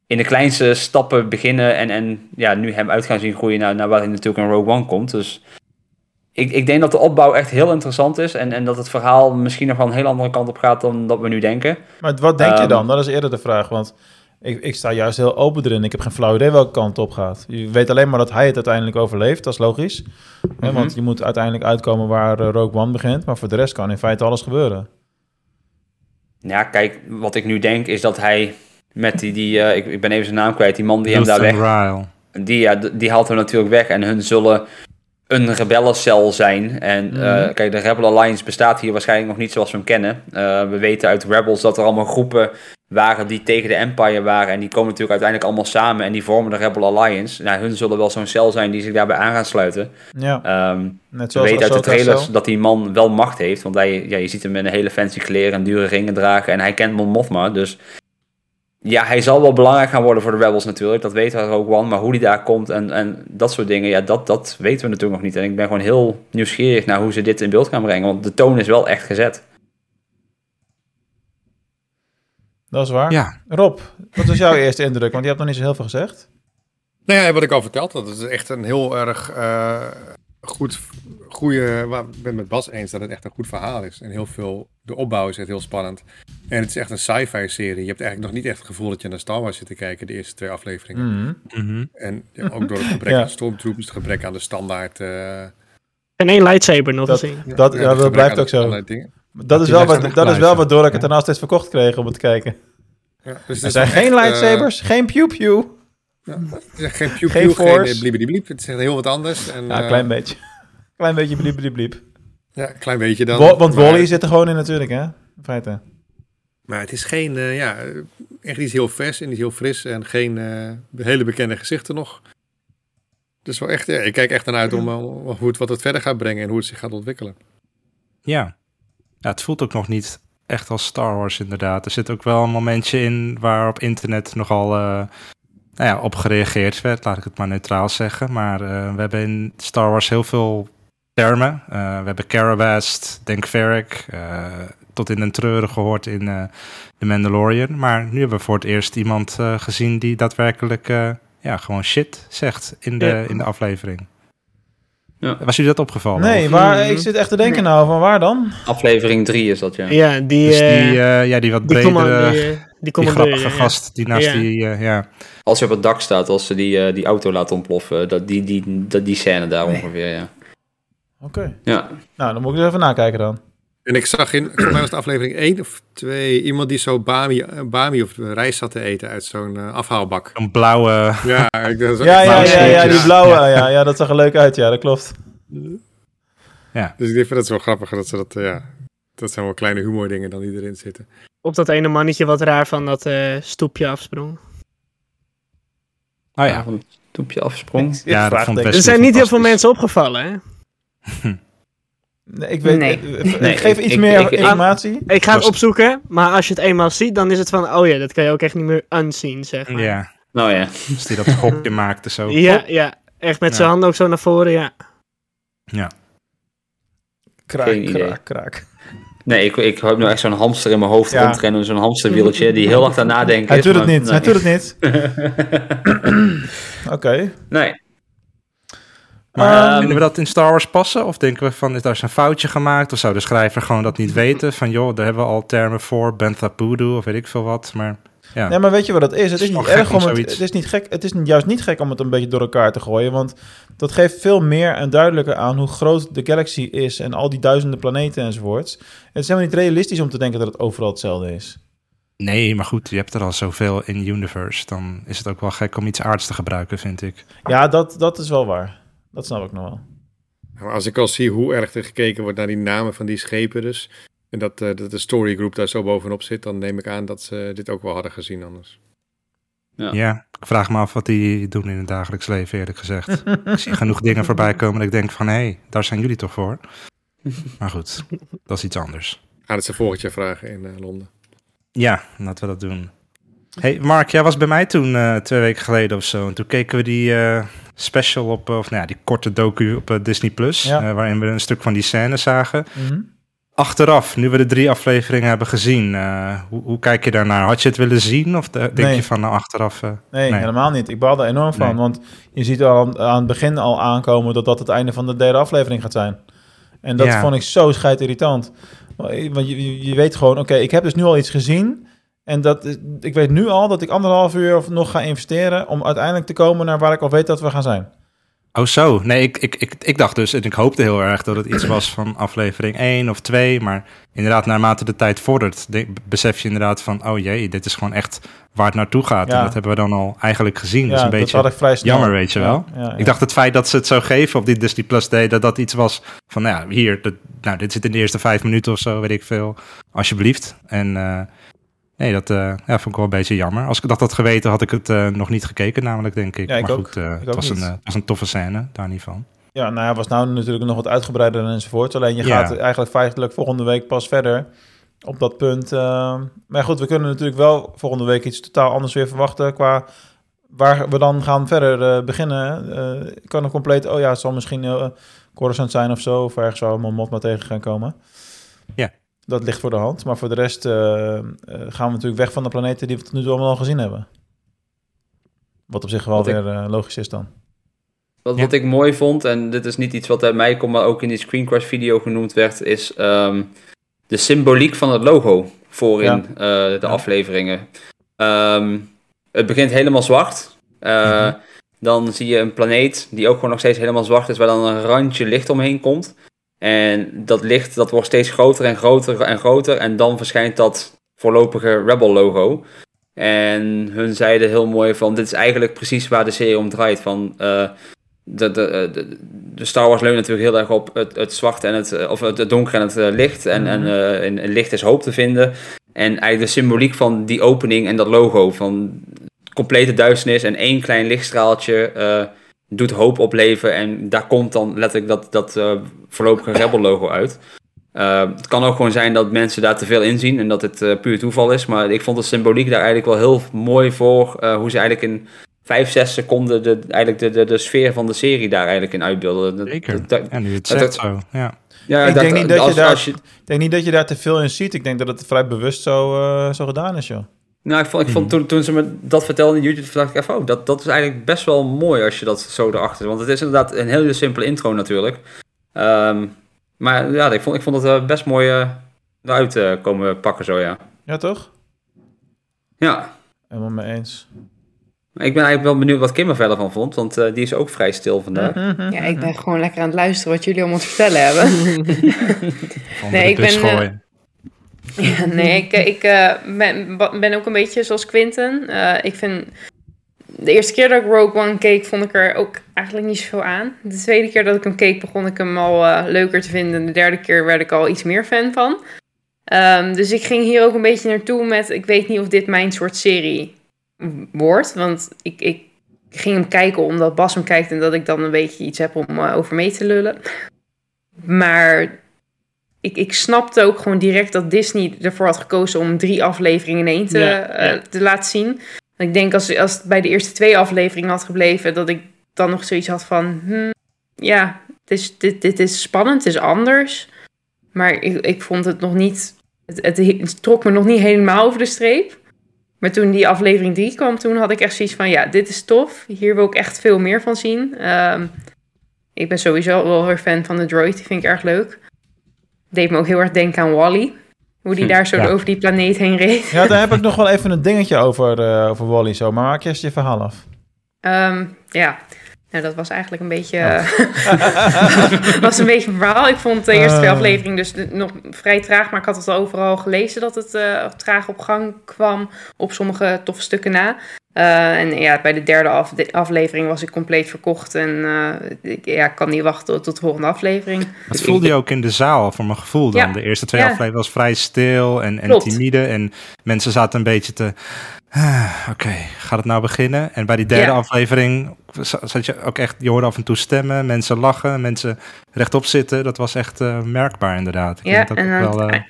in de kleinste stappen beginnen en, en ja, nu hem uit gaan zien groeien naar, naar waar hij natuurlijk in Rogue One komt. Dus ik, ik denk dat de opbouw echt heel interessant is en, en dat het verhaal misschien nog wel een heel andere kant op gaat dan dat we nu denken. Maar wat denk je Ehm, dan? Dat is eerder de vraag, want ik, ik sta juist heel open erin. Ik heb geen flauw idee welke kant op gaat. Je weet alleen maar dat hij het uiteindelijk overleeft, dat is logisch. Hè, Mhm. want je moet uiteindelijk uitkomen waar eh, Rogue One begint, maar voor de rest kan in feite alles gebeuren. Ja, kijk, wat ik nu denk is dat hij met die, die eh, ik, ik ben even zijn naam kwijt, die man die hem daar weg... Ryle. Die, ja, die haalt hem natuurlijk weg en hun zullen een rebellencel zijn. En eh, Mhm. kijk, de Rebel Alliance bestaat hier waarschijnlijk nog niet zoals we hem kennen. Eh, we weten uit Rebels dat er allemaal groepen waren die tegen de Empire waren. En die komen natuurlijk uiteindelijk allemaal samen en die vormen de Rebel Alliance. Nou, hun zullen wel zo'n cel zijn die zich daarbij aan gaan sluiten. Ja, Ehm, net we zoals weten uit de trailers dat die man wel macht heeft. Want hij, ja, je ziet hem in een hele fancy kleren en dure ringen dragen. En hij kent Mon Mothma. Dus ja, hij zal wel belangrijk gaan worden voor de Rebels natuurlijk. Dat weten we ook One. Maar hoe die daar komt en, en dat soort dingen, ja, dat, dat weten we natuurlijk nog niet. En ik ben gewoon heel nieuwsgierig naar hoe ze dit in beeld gaan brengen. Want de toon is wel echt gezet. Dat is waar. Ja, Rob, wat was jouw (laughs) eerste indruk? Want je hebt nog niet zo heel veel gezegd. Nou ja, wat ik al verteld had, het is echt een heel erg eh, goed, goede, waar- ik ben het met Bas eens dat het echt een goed verhaal is. En heel veel, de opbouw is echt heel spannend. En het is echt een sci-fi serie. Je hebt eigenlijk nog niet echt het gevoel dat je naar Star Wars zit te kijken, de eerste twee afleveringen. Mhm. mhm. En ja, ook door het (laughs) gebrek Ja. aan stormtroopers, het gebrek aan de standaard... eh, En één lightsaber nog Dat, dat, ja, ja, het dat gebrek blijft ook zo. Dat is, wel wat, dat is wel waardoor ik het daarna steeds verkocht kreeg om het te kijken. Ja, dus Er zijn geen eh, lightsabers, geen pew-pew. Ja, (laughs) het is geen pew Geen geen eh. Het is heel wat anders. En, Ja, een eh, klein beetje. (laughs) Klein beetje bliep, bliep, bliep. Ja, een klein beetje dan. Wa- want maar- Wally zit er gewoon in natuurlijk, hè? In feite. Maar het is geen, eh, ja, echt iets heel vers en iets heel fris en geen eh, hele bekende gezichten nog. Dus wel echt, ja, ik kijk echt naar uit om, hoe het, wat het verder gaat brengen en hoe het zich gaat ontwikkelen. Ja. ja, het voelt ook nog niet echt als Star Wars inderdaad. Er zit ook wel een momentje in waar op internet nogal eh, nou ja, op gereageerd werd, laat ik het maar neutraal zeggen. Maar eh, we hebben in Star Wars heel veel termen. Eh, we hebben Carabast, Denk Varric, eh, tot in den treuren gehoord in eh The Mandalorian. Maar nu hebben we voor het eerst iemand eh, gezien die daadwerkelijk eh, ja, gewoon shit zegt in de, Ja. in de aflevering. Ja. Was jullie dat opgevallen? Nee, Mhm. ik zit echt te denken nou, van waar dan? Aflevering 3 is dat, ja. Ja, die, Dus die, ja, die wat die, bredere, die, die, grappige ja. gast die naast Ja. die, eh, ja. Als je op het dak staat, als ze die, eh, die auto laten ontploffen. Dat, die, die, dat, die scène daar ongeveer, ja. Oké. Ja, Nou, dan moet ik er even nakijken dan. En ik zag in, (clears throat) volgens mij was het aflevering 1 of 2, iemand die zo bami, eh, bami of rijst zat te eten uit zo'n afhaalbak. Een blauwe, Ja, ik, (laughs) Ja, ja, ja, ja, die blauwe. Ja, ja, dat zag er leuk uit. Ja, dat klopt. Dus ik vind het zo grappig dat ze dat, ja, dat zijn wel kleine humor dingen dan die erin zitten. Op dat ene mannetje wat raar van dat eh, stoepje afsprong. oh ja, van het stoepje afsprong. Ja, dat vond ik best Er zijn niet heel veel mensen opgevallen, hè? Nee, ik weet Nee. eh, Nee, Geef ik- iets ik- meer informatie. Ik ga het opzoeken, maar als je het eenmaal ziet, dan is het van, oh ja, dat kan je ook echt niet meer unseen, zeg maar. ja, Nou ja. dus die dat schokje (laughs) maakte zo. Ja, ja. Echt met Ja. zijn handen ook zo naar voren, ja. Ja. Kraak, Geen idee. kraak, kraak. Nee, ik, ik heb nu echt zo'n hamster in mijn hoofd Ja. rondrennen. Zo'n hamsterwieltje die heel hard aan nadenken Hij doet het niet. Hij doet het niet. Oké. Nee. Maar Ehm, vinden we dat in Star Wars passen? Of denken we van, is daar een foutje gemaakt? Of zou de schrijver gewoon dat niet weten? Van, joh, daar hebben we al termen voor. Bantha Poodoo of weet ik veel wat. Maar ja, Nee, maar weet je wat het is? Het is is niet erg om het, het is niet gek. Het is juist niet gek om het een beetje door elkaar te gooien, want dat geeft veel meer en duidelijker aan hoe groot de galaxy is en al die duizenden planeten enzovoorts. Het is helemaal niet realistisch om te denken dat het overal hetzelfde is. nee, maar goed, je hebt er al zoveel in universe. Dan is het ook wel gek om iets aards te gebruiken, vind ik. Ja, dat, dat is wel waar. Dat snap ik nog wel. Maar als ik al zie hoe erg er gekeken wordt naar die namen van die schepen dus, en dat, eh, dat de storygroep daar zo bovenop zit, dan neem ik aan dat ze dit ook wel hadden gezien anders. Ja. Ja. ik vraag me af wat die doen in het dagelijks leven, eerlijk gezegd. (laughs) ik zie genoeg dingen voorbij komen dat ik denk van, hé, hey, daar zijn jullie toch voor? Maar goed, dat is iets anders. Gaan het ze volgend jaar vragen in eh, Londen. Ja, laten we dat doen. Hey Mark, jij was bij mij toen eh, twee weken geleden of zo. En toen keken we die eh, special op, of nou ja, die korte docu op Disney Plus, Ja. eh, waarin we een stuk van die scène zagen. Mhm. Achteraf, nu we de drie afleveringen hebben gezien, eh, hoe, hoe kijk je daarnaar? Had je het willen zien of de- denk Nee. je van nou achteraf? eh, Nee, helemaal niet. Ik baal er enorm van. Nee. Want je ziet al aan het begin al aankomen dat dat het einde van de derde aflevering gaat zijn. En dat Ja. vond ik zo scheidirritant. Want je, je, weet gewoon, oké, ik heb dus nu al iets gezien. En dat, is- ik weet nu al dat ik anderhalf uur of nog ga investeren om uiteindelijk te komen naar waar ik al weet dat we gaan zijn. Oh zo, nee, ik, ik, ik, ik dacht dus, en ik hoopte heel erg dat het iets was van aflevering 1 of 2, maar inderdaad, naarmate de tijd vordert, de- besef je inderdaad van, oh jee, dit is gewoon echt waar het naartoe gaat. Ja. En dat hebben we dan al eigenlijk gezien. Ja, dat is een dat beetje had ik vrij snel. jammer, weet je wel. ja. Ik dacht het feit dat ze het zo geven op die Disney Plus Day, dat dat iets was van, nou ja, hier, dat, nou, dit zit in de eerste vijf minuten of zo, weet ik veel, alsjeblieft. En eh, nee, dat eh, ja, vond ik wel een beetje jammer. Als ik dat had geweten, had ik het eh, nog niet gekeken, namelijk, denk ik. Ja, ik maar goed, eh, Ik het, was een, het was een toffe scène, daar niet van. Ja, nou ja, was nou natuurlijk nog wat uitgebreider enzovoort. Alleen je Ja. gaat eigenlijk feitelijk volgende week pas verder op dat punt. maar goed, we kunnen natuurlijk wel volgende week iets totaal anders weer verwachten qua waar we dan gaan verder beginnen. Kan een compleet, oh ja, het zal misschien uh, Coruscant zijn of zo, of ergens zou Mon Mothma tegen gaan komen. Ja. Dat ligt voor de hand. Maar voor de rest eh, eh, gaan we natuurlijk weg van de planeten die we tot nu toe allemaal al gezien hebben. Wat op zich wel Wat ik- weer eh, logisch is dan. Wat, wat ik mooi vond, en dit is niet iets wat uit mij komt, maar ook in die Screen Crush video genoemd werd, is ehm, de symboliek van het logo voorin eh, de afleveringen. Ehm, het begint helemaal zwart. Eh, Dan zie je een planeet die ook gewoon nog steeds helemaal zwart is, waar dan een randje licht omheen komt. En dat licht dat wordt steeds groter en groter en groter. En dan verschijnt dat voorlopige Rebel logo. En hun zeiden heel mooi van, dit is eigenlijk precies waar de serie om draait. Van, eh, de, de, de, de Star Wars leunt natuurlijk heel erg op het, het zwarte en het, eh, of het, donker en het eh, licht. En, en eh, in, in licht is hoop te vinden. En eigenlijk de symboliek van die opening en dat logo van complete duisternis en één klein lichtstraaltje eh, doet hoop opleveren. En daar komt dan letterlijk dat, dat eh, voorlopige Rebel logo uit. Eh, het kan ook gewoon zijn dat mensen daar te veel in zien en dat het eh, puur toeval is. Maar ik vond de symboliek daar eigenlijk wel heel mooi voor. eh, hoe ze eigenlijk in vijf, zes seconden de, eigenlijk de, de, de sfeer van de serie daar eigenlijk in uitbeelden. Zeker. dat- Ja, nu het dat- zegt zo, ja. Ja, ik dat- denk, niet dat, als- je daar, als je- ik denk niet dat je daar te veel in ziet. Ik denk dat het vrij bewust zo, eh, zo gedaan is, joh. Nou, ik vond, ik vond toen, toen ze me dat vertelden in YouTube, dacht ik even, oh, dat, dat is eigenlijk best wel mooi als je dat zo erachter Want het is inderdaad een hele simpele intro natuurlijk. Ehm, maar ja, ik vond, ik vond het best mooi eh, eruit eh, komen pakken zo, ja. Ja, toch? Ja, Helemaal mee eens. maar ik ben eigenlijk wel benieuwd wat Kim er verder van vond, want eh, die is ook vrij stil vandaag. Ja, ik ben gewoon lekker aan het luisteren wat jullie allemaal te vertellen hebben. (laughs) Nee, ik ben. Ja, nee, ik, ik eh, ben, ook een beetje zoals Quinten. Eh, ik vind... De eerste keer dat ik Rogue One keek, vond ik er ook eigenlijk niet zoveel aan. De tweede keer dat ik hem keek, begon ik hem al eh, leuker te vinden. De derde keer werd ik al iets meer fan van. Ehm, dus ik ging hier ook een beetje naartoe met... Ik weet niet of dit mijn soort serie wordt. Want ik, ik ging hem kijken omdat Bas hem kijkt... en dat ik dan een beetje iets heb om eh, over mee te lullen. Maar ik, ik snapte ook gewoon direct dat Disney ervoor had gekozen om drie afleveringen in één te, Ja, eh, te laten zien. Ik denk als, als het bij de eerste twee afleveringen had gebleven, dat ik dan nog zoiets had van, hmm, ja, het is, dit, dit is spannend, het is anders. Maar ik, ik vond het nog niet, het, het, het trok me nog niet helemaal over de streep. Maar toen die aflevering 3 kwam, toen had ik echt zoiets van, ja, dit is tof. Hier wil ik echt veel meer van zien. Ehm, ik ben sowieso wel weer fan van de droid, die vind ik erg leuk. Deed me ook heel erg denken aan Wally. Hoe die Hm, daar zo ja. over die planeet heen reed. Ja, daar heb ik (laughs) nog wel even een dingetje over, eh, over Wally zo. Maar maak eerst je verhaal af. Ehm, ja, nou, dat was eigenlijk een beetje, Oh. (laughs) was een beetje een verhaal. Ik vond de eerste twee Ah. afleveringen dus nog vrij traag, maar ik had het al overal gelezen dat het eh, traag op gang kwam op sommige toffe stukken na. Eh, en ja, bij de derde af- de aflevering was ik compleet verkocht en eh, ik ja, kan niet wachten tot, tot de volgende aflevering. (laughs) Dat voelde je ook in de zaal, voor mijn gevoel dan. Ja. De eerste twee Ja. afleveringen was vrij stil en, en timide. En mensen zaten een beetje te... "Ah, Oké, gaat het nou beginnen? En bij die derde aflevering za- zat je ook echt... Je hoorde af en toe stemmen, mensen lachen, mensen rechtop zitten. Dat was echt eh, merkbaar inderdaad. Ik Ja, denk dat en wel, het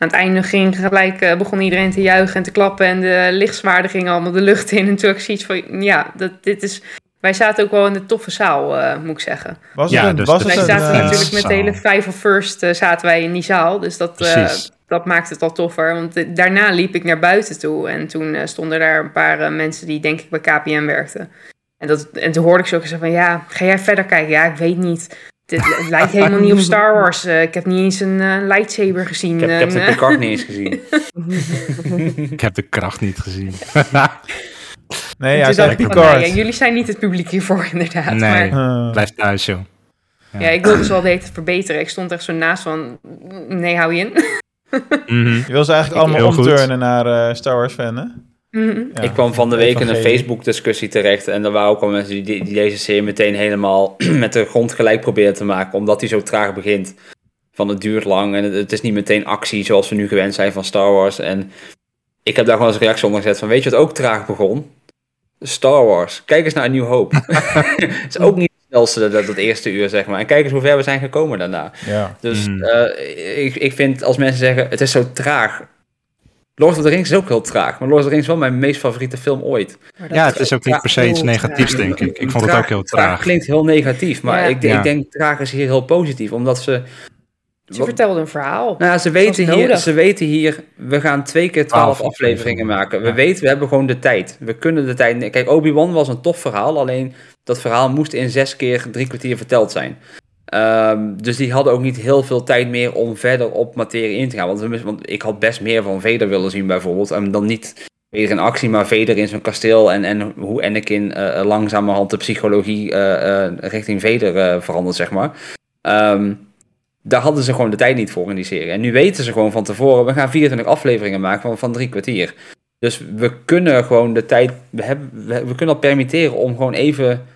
Aan het einde ging gelijk, eh, begon iedereen te juichen en te klappen. En de lichtzwaarden gingen allemaal de lucht in. En toen had ik zoiets van, ja, dat, dit is... Wij zaten ook wel in de toffe zaal, eh, moet ik zeggen. Was Ja, het een, dus was het Wij een, zaten eh, natuurlijk met de hele. Five of First eh, zaten wij in die zaal. Dus dat, eh, Precies. dat maakt het al toffer. Want eh, daarna liep ik naar buiten toe. En toen eh, stonden daar een paar eh, mensen die denk ik bij KPN werkten. En, dat, en toen hoorde ik ze ook zo van, ja, ga jij verder kijken? Ja, ik weet niet. Dit, het lijkt helemaal niet op Star (laughs) Wars. Eh, ik heb niet eens een eh, lightsaber gezien. Ik heb, ik heb En, de eh, Picard niet eens gezien. (laughs) Ik heb de kracht niet gezien. (laughs) nee, Picard. nou ja, jullie zijn niet het publiek hiervoor, inderdaad. Nee. Maar Blijf thuis, joh. ja, ik wilde ze wel tijd verbeteren. Ik stond echt zo naast van, nee, hou je in. Mhm. je wil ze eigenlijk allemaal omturnen naar eh, Star Wars fan, hè? Mhm. Ja, ik kwam van de week in een. Facebook-discussie terecht. En er waren ook al mensen die, die, die deze serie meteen helemaal (clears throat) met de grond gelijk proberen te maken. Omdat hij zo traag begint. Van het duurt lang en het, het is niet meteen actie zoals we nu gewend zijn van Star Wars. En ik heb daar gewoon als reactie onder gezet van weet je wat ook traag begon? Star Wars. Kijk eens naar een nieuw hoop. het is ook niet het snelste dat, dat eerste uur zeg maar. En kijk eens hoe ver we zijn gekomen daarna. Ja. Dus Mhm. eh, ik, ik vind als mensen zeggen het is zo traag. Lord of the Rings is ook heel traag. Maar Lord of the Rings is wel mijn meest favoriete film ooit. Ja, het is ook niet per se iets negatiefs, denk ik. Ik vond het ook heel traag. klinkt heel negatief, maar Ja. ik, Ja. ik denk traag is hier heel positief, omdat ze... Ze vertelde een verhaal. Nou, ze weten, hier, nodig. ze weten hier, we gaan twee keer twaalf afleveringen afleveringen. maken. We Ja. weten, we hebben gewoon de tijd. We kunnen de tijd... Kijk, Obi-Wan was een tof verhaal, alleen dat verhaal moest in zes keer drie kwartier verteld zijn. Ehm, dus die hadden ook niet heel veel tijd meer om verder op materie in te gaan. Want, want ik had best meer van Vader willen zien bijvoorbeeld. En dan niet Vader in actie, maar Vader in zo'n kasteel. En, en hoe Anakin eh langzamerhand de psychologie eh, richting Vader verandert, zeg maar. Ehm, daar hadden ze gewoon de tijd niet voor in die serie. En nu weten ze gewoon van tevoren, we gaan 24 afleveringen maken van, van drie kwartier. Dus we kunnen gewoon de tijd, we, hebben, we, we kunnen dat permitteren om gewoon even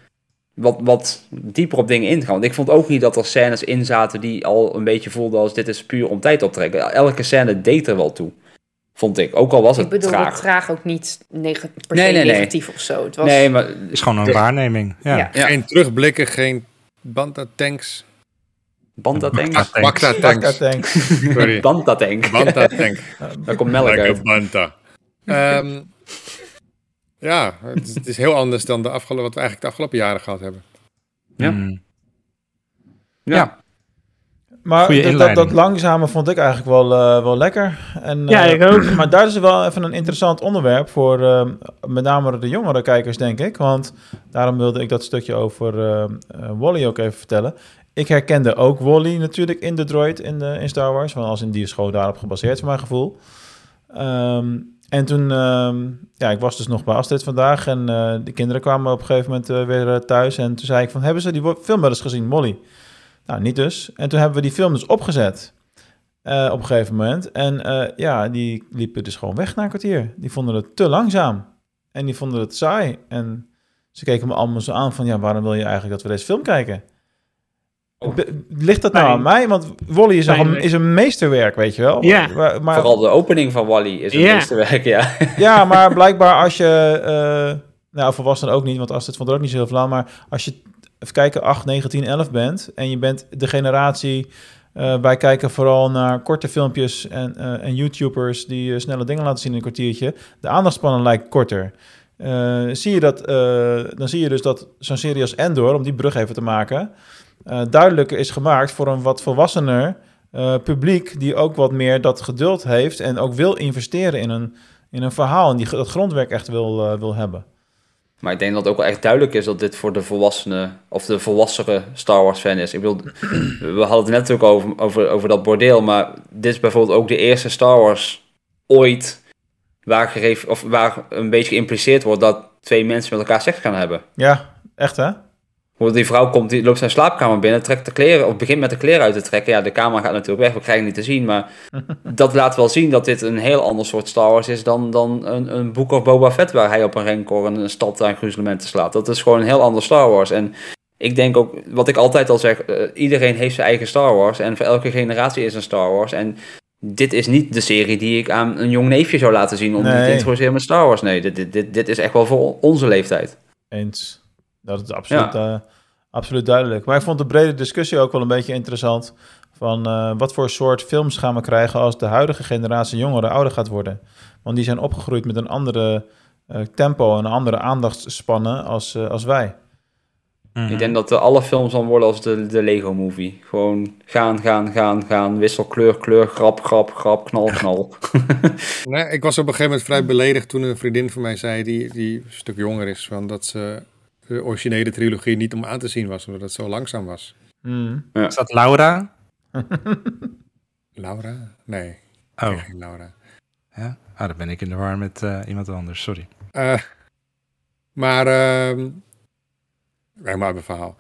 wat, wat dieper op dingen in te gaan. Want ik vond ook niet dat er scènes in zaten die al een beetje voelden als dit is puur om tijd op te trekken. Elke scène deed er wel toe, vond ik. Ook al was het Ik bedoel, traag. het traag ook niet neg per Nee, se nee, nee. negatief of zo. Het was, Nee, maar Het is gewoon een de- waarneming. Ja. Ja. Ja. Geen terugblikken, geen Banta-tanks. Banta-tank? Tanks. Bacta-tanks. Tanks. Banta-tank. Banta-tank. Daar komt melk Like a uit. Banta. (laughs) Ehm, ja, het is, het is heel anders dan de afgelopen, wat we eigenlijk de afgelopen jaren gehad hebben. Ja. Mm. Ja. Maar dat, dat, langzame vond ik eigenlijk wel, eh, wel lekker. En, Ja, eh, ik ook. (clears throat) Maar daar is wel even een interessant onderwerp voor eh, met name de jongere kijkers, denk ik. Want daarom wilde ik dat stukje over Wally ook even vertellen. Ik herkende ook Wally natuurlijk in de droid in, de, in Star Wars. Want als in die is gewoon daarop gebaseerd, voor mijn gevoel. Ehm, en toen, ehm, ja, ik was dus nog bij Astrid vandaag. En eh, de kinderen kwamen op een gegeven moment eh, weer eh, thuis. En toen zei ik van, hebben ze die film wel eens gezien, Wally? Nou, niet dus. En toen hebben we die film dus opgezet. op een gegeven moment. En ja, die liepen dus gewoon weg na een kwartier. Die vonden het te langzaam. En die vonden het saai. En ze keken me allemaal zo aan van... ja, waarom wil je eigenlijk dat we deze film kijken? Be- ligt dat nou aan mij? Want Wally is, een, is een meesterwerk, weet je wel. Ja. Maar, maar, Vooral de opening van Wally is het Ja. meeste werk, ja. ja, (laughs) maar blijkbaar als je... eh nou, volwassenen ook niet, want als het vond er ook niet zo heel veel aan. Maar als je, even kijken, 8, 9, 10, 11 bent... en je bent de generatie... eh, wij kijken vooral naar korte filmpjes en, eh, en YouTubers... die snelle dingen laten zien in een kwartiertje. De aandachtspannen lijkt korter. Eh, zie je dat, eh, dan zie je dus dat zo'n serie als Endor... om die brug even te maken... eh, duidelijker is gemaakt voor een wat volwassener eh, publiek... die ook wat meer dat geduld heeft... en ook wil investeren in een in een verhaal en die dat grondwerk echt wil, eh, wil hebben. Maar ik denk dat het ook wel echt duidelijk is dat dit voor de volwassenen of de volwassere Star Wars fan is. Ik bedoel, (clears throat) we hadden het net ook over, over, over dat bordeel, maar dit is bijvoorbeeld ook de eerste Star Wars ooit waar, geref, of waar een beetje geïmpliceerd wordt dat twee mensen met elkaar seks gaan hebben. Ja, echt hè? Hoe die vrouw komt, die loopt zijn slaapkamer binnen, trekt de kleren, of begint met de kleren uit te trekken. Ja, de camera gaat natuurlijk weg, we krijgen het niet te zien, maar (laughs) dat laat wel zien dat dit een heel ander soort Star Wars is dan, dan een, een Book of Boba Fett waar hij op een renkor een stad aan gruzelementen slaat. Dat is gewoon een heel ander Star Wars. En ik denk ook, wat ik altijd al zeg, eh, iedereen heeft zijn eigen Star Wars en voor elke generatie is een Star Wars. En dit is niet de serie die ik aan een jong neefje zou laten zien om die Nee. te introduceren met Star Wars. Nee, dit, dit, dit, dit is echt wel voor onze leeftijd. Eens. Dat is absoluut, eh, absoluut duidelijk. Maar ik vond de brede discussie ook wel een beetje interessant. Van eh, wat voor soort films gaan we krijgen als de huidige generatie jongeren ouder gaat worden? Want die zijn opgegroeid met een andere eh, tempo en een andere aandachtsspannen als, eh, als wij. Mhm. Ik denk dat de alle films dan worden als de, de Lego Movie. Gewoon gaan, gaan, gaan, gaan. Wissel kleur, kleur, grap, grap, grap, knal, knal. (laughs) Nee, ik was op een gegeven moment vrij beledigd toen een vriendin van mij zei, die, die een stuk jonger is, van dat ze de originele trilogie niet om aan te zien was, omdat het zo langzaam was. Mm. Is dat Laura? (laughs) Laura? Nee, Oh, nee, geen Laura. ja. Ah, dan ben ik in de war met eh, iemand anders, sorry. Eh, maar, ehm maar mijn verhaal.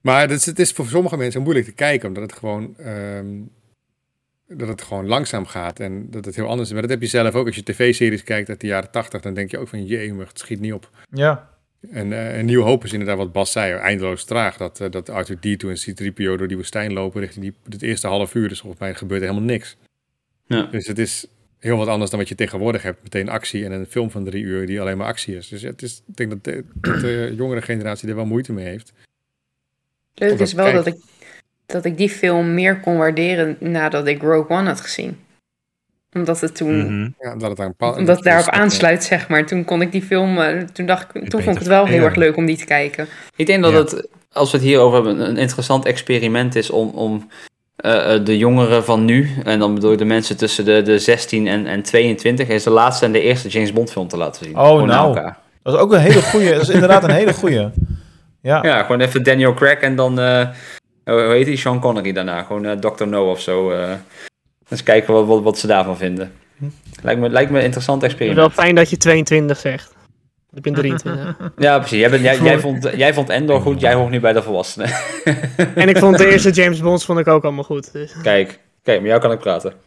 Maar het is, het is voor sommige mensen moeilijk te kijken, omdat het gewoon, ehm, dat het gewoon langzaam gaat en dat het heel anders is. Maar dat heb je zelf ook als je tv-series kijkt uit de jaren tachtig, dan denk je ook van, jee, maar het schiet niet op. Ja, En eh een nieuwe hoop is inderdaad wat Bas zei, eindeloos traag. Dat, eh, dat Arthur D2 en C-3PO door die woestijn lopen richting die, het eerste half uur. Dus volgens mij gebeurt er helemaal niks. Ja. Dus het is heel wat anders dan wat je tegenwoordig hebt. Meteen actie en een film van drie uur die alleen maar actie is. Dus het is, ik denk dat de, (clears throat) dat de jongere generatie er wel moeite mee heeft. Leuk is wel kijk- dat ik, dat ik die film meer kon waarderen nadat ik Rogue One had gezien. Omdat het toen, Mhm. Ja, omdat het, omdat het daarop aansluit, zeg maar. Toen kon ik die film, eh, toen dacht ik, toen vond ik het wel heel erg leuk om die te kijken. Ik denk dat Ja. het, als we het hierover hebben, een interessant experiment is om, om eh, eh, de jongeren van nu, en dan bedoel ik de mensen tussen de, de 16 en, en 22, is de laatste en de eerste James Bond film te laten zien. Oh, Gewoon nou. elkaar. dat is ook een hele goeie. Dat is inderdaad een hele goeie. Ja, Ja, gewoon even Daniel Craig en dan, eh, hoe heet die, Sean Connery daarna. Gewoon eh, Dr. No of zo. Eens kijken wat, wat, wat ze daarvan vinden. Lijkt me, lijkt me een interessant experiment. Wel fijn dat je 22 zegt. Ik ben 23. (laughs) Ja, precies. Jij, bent, jij, jij, vond, jij vond Endor goed, jij hoort nu bij de volwassenen. en ik vond de (laughs) eerste James Bonds vond ik ook allemaal goed. Dus. Kijk, kijk, met jou kan ik praten. (laughs)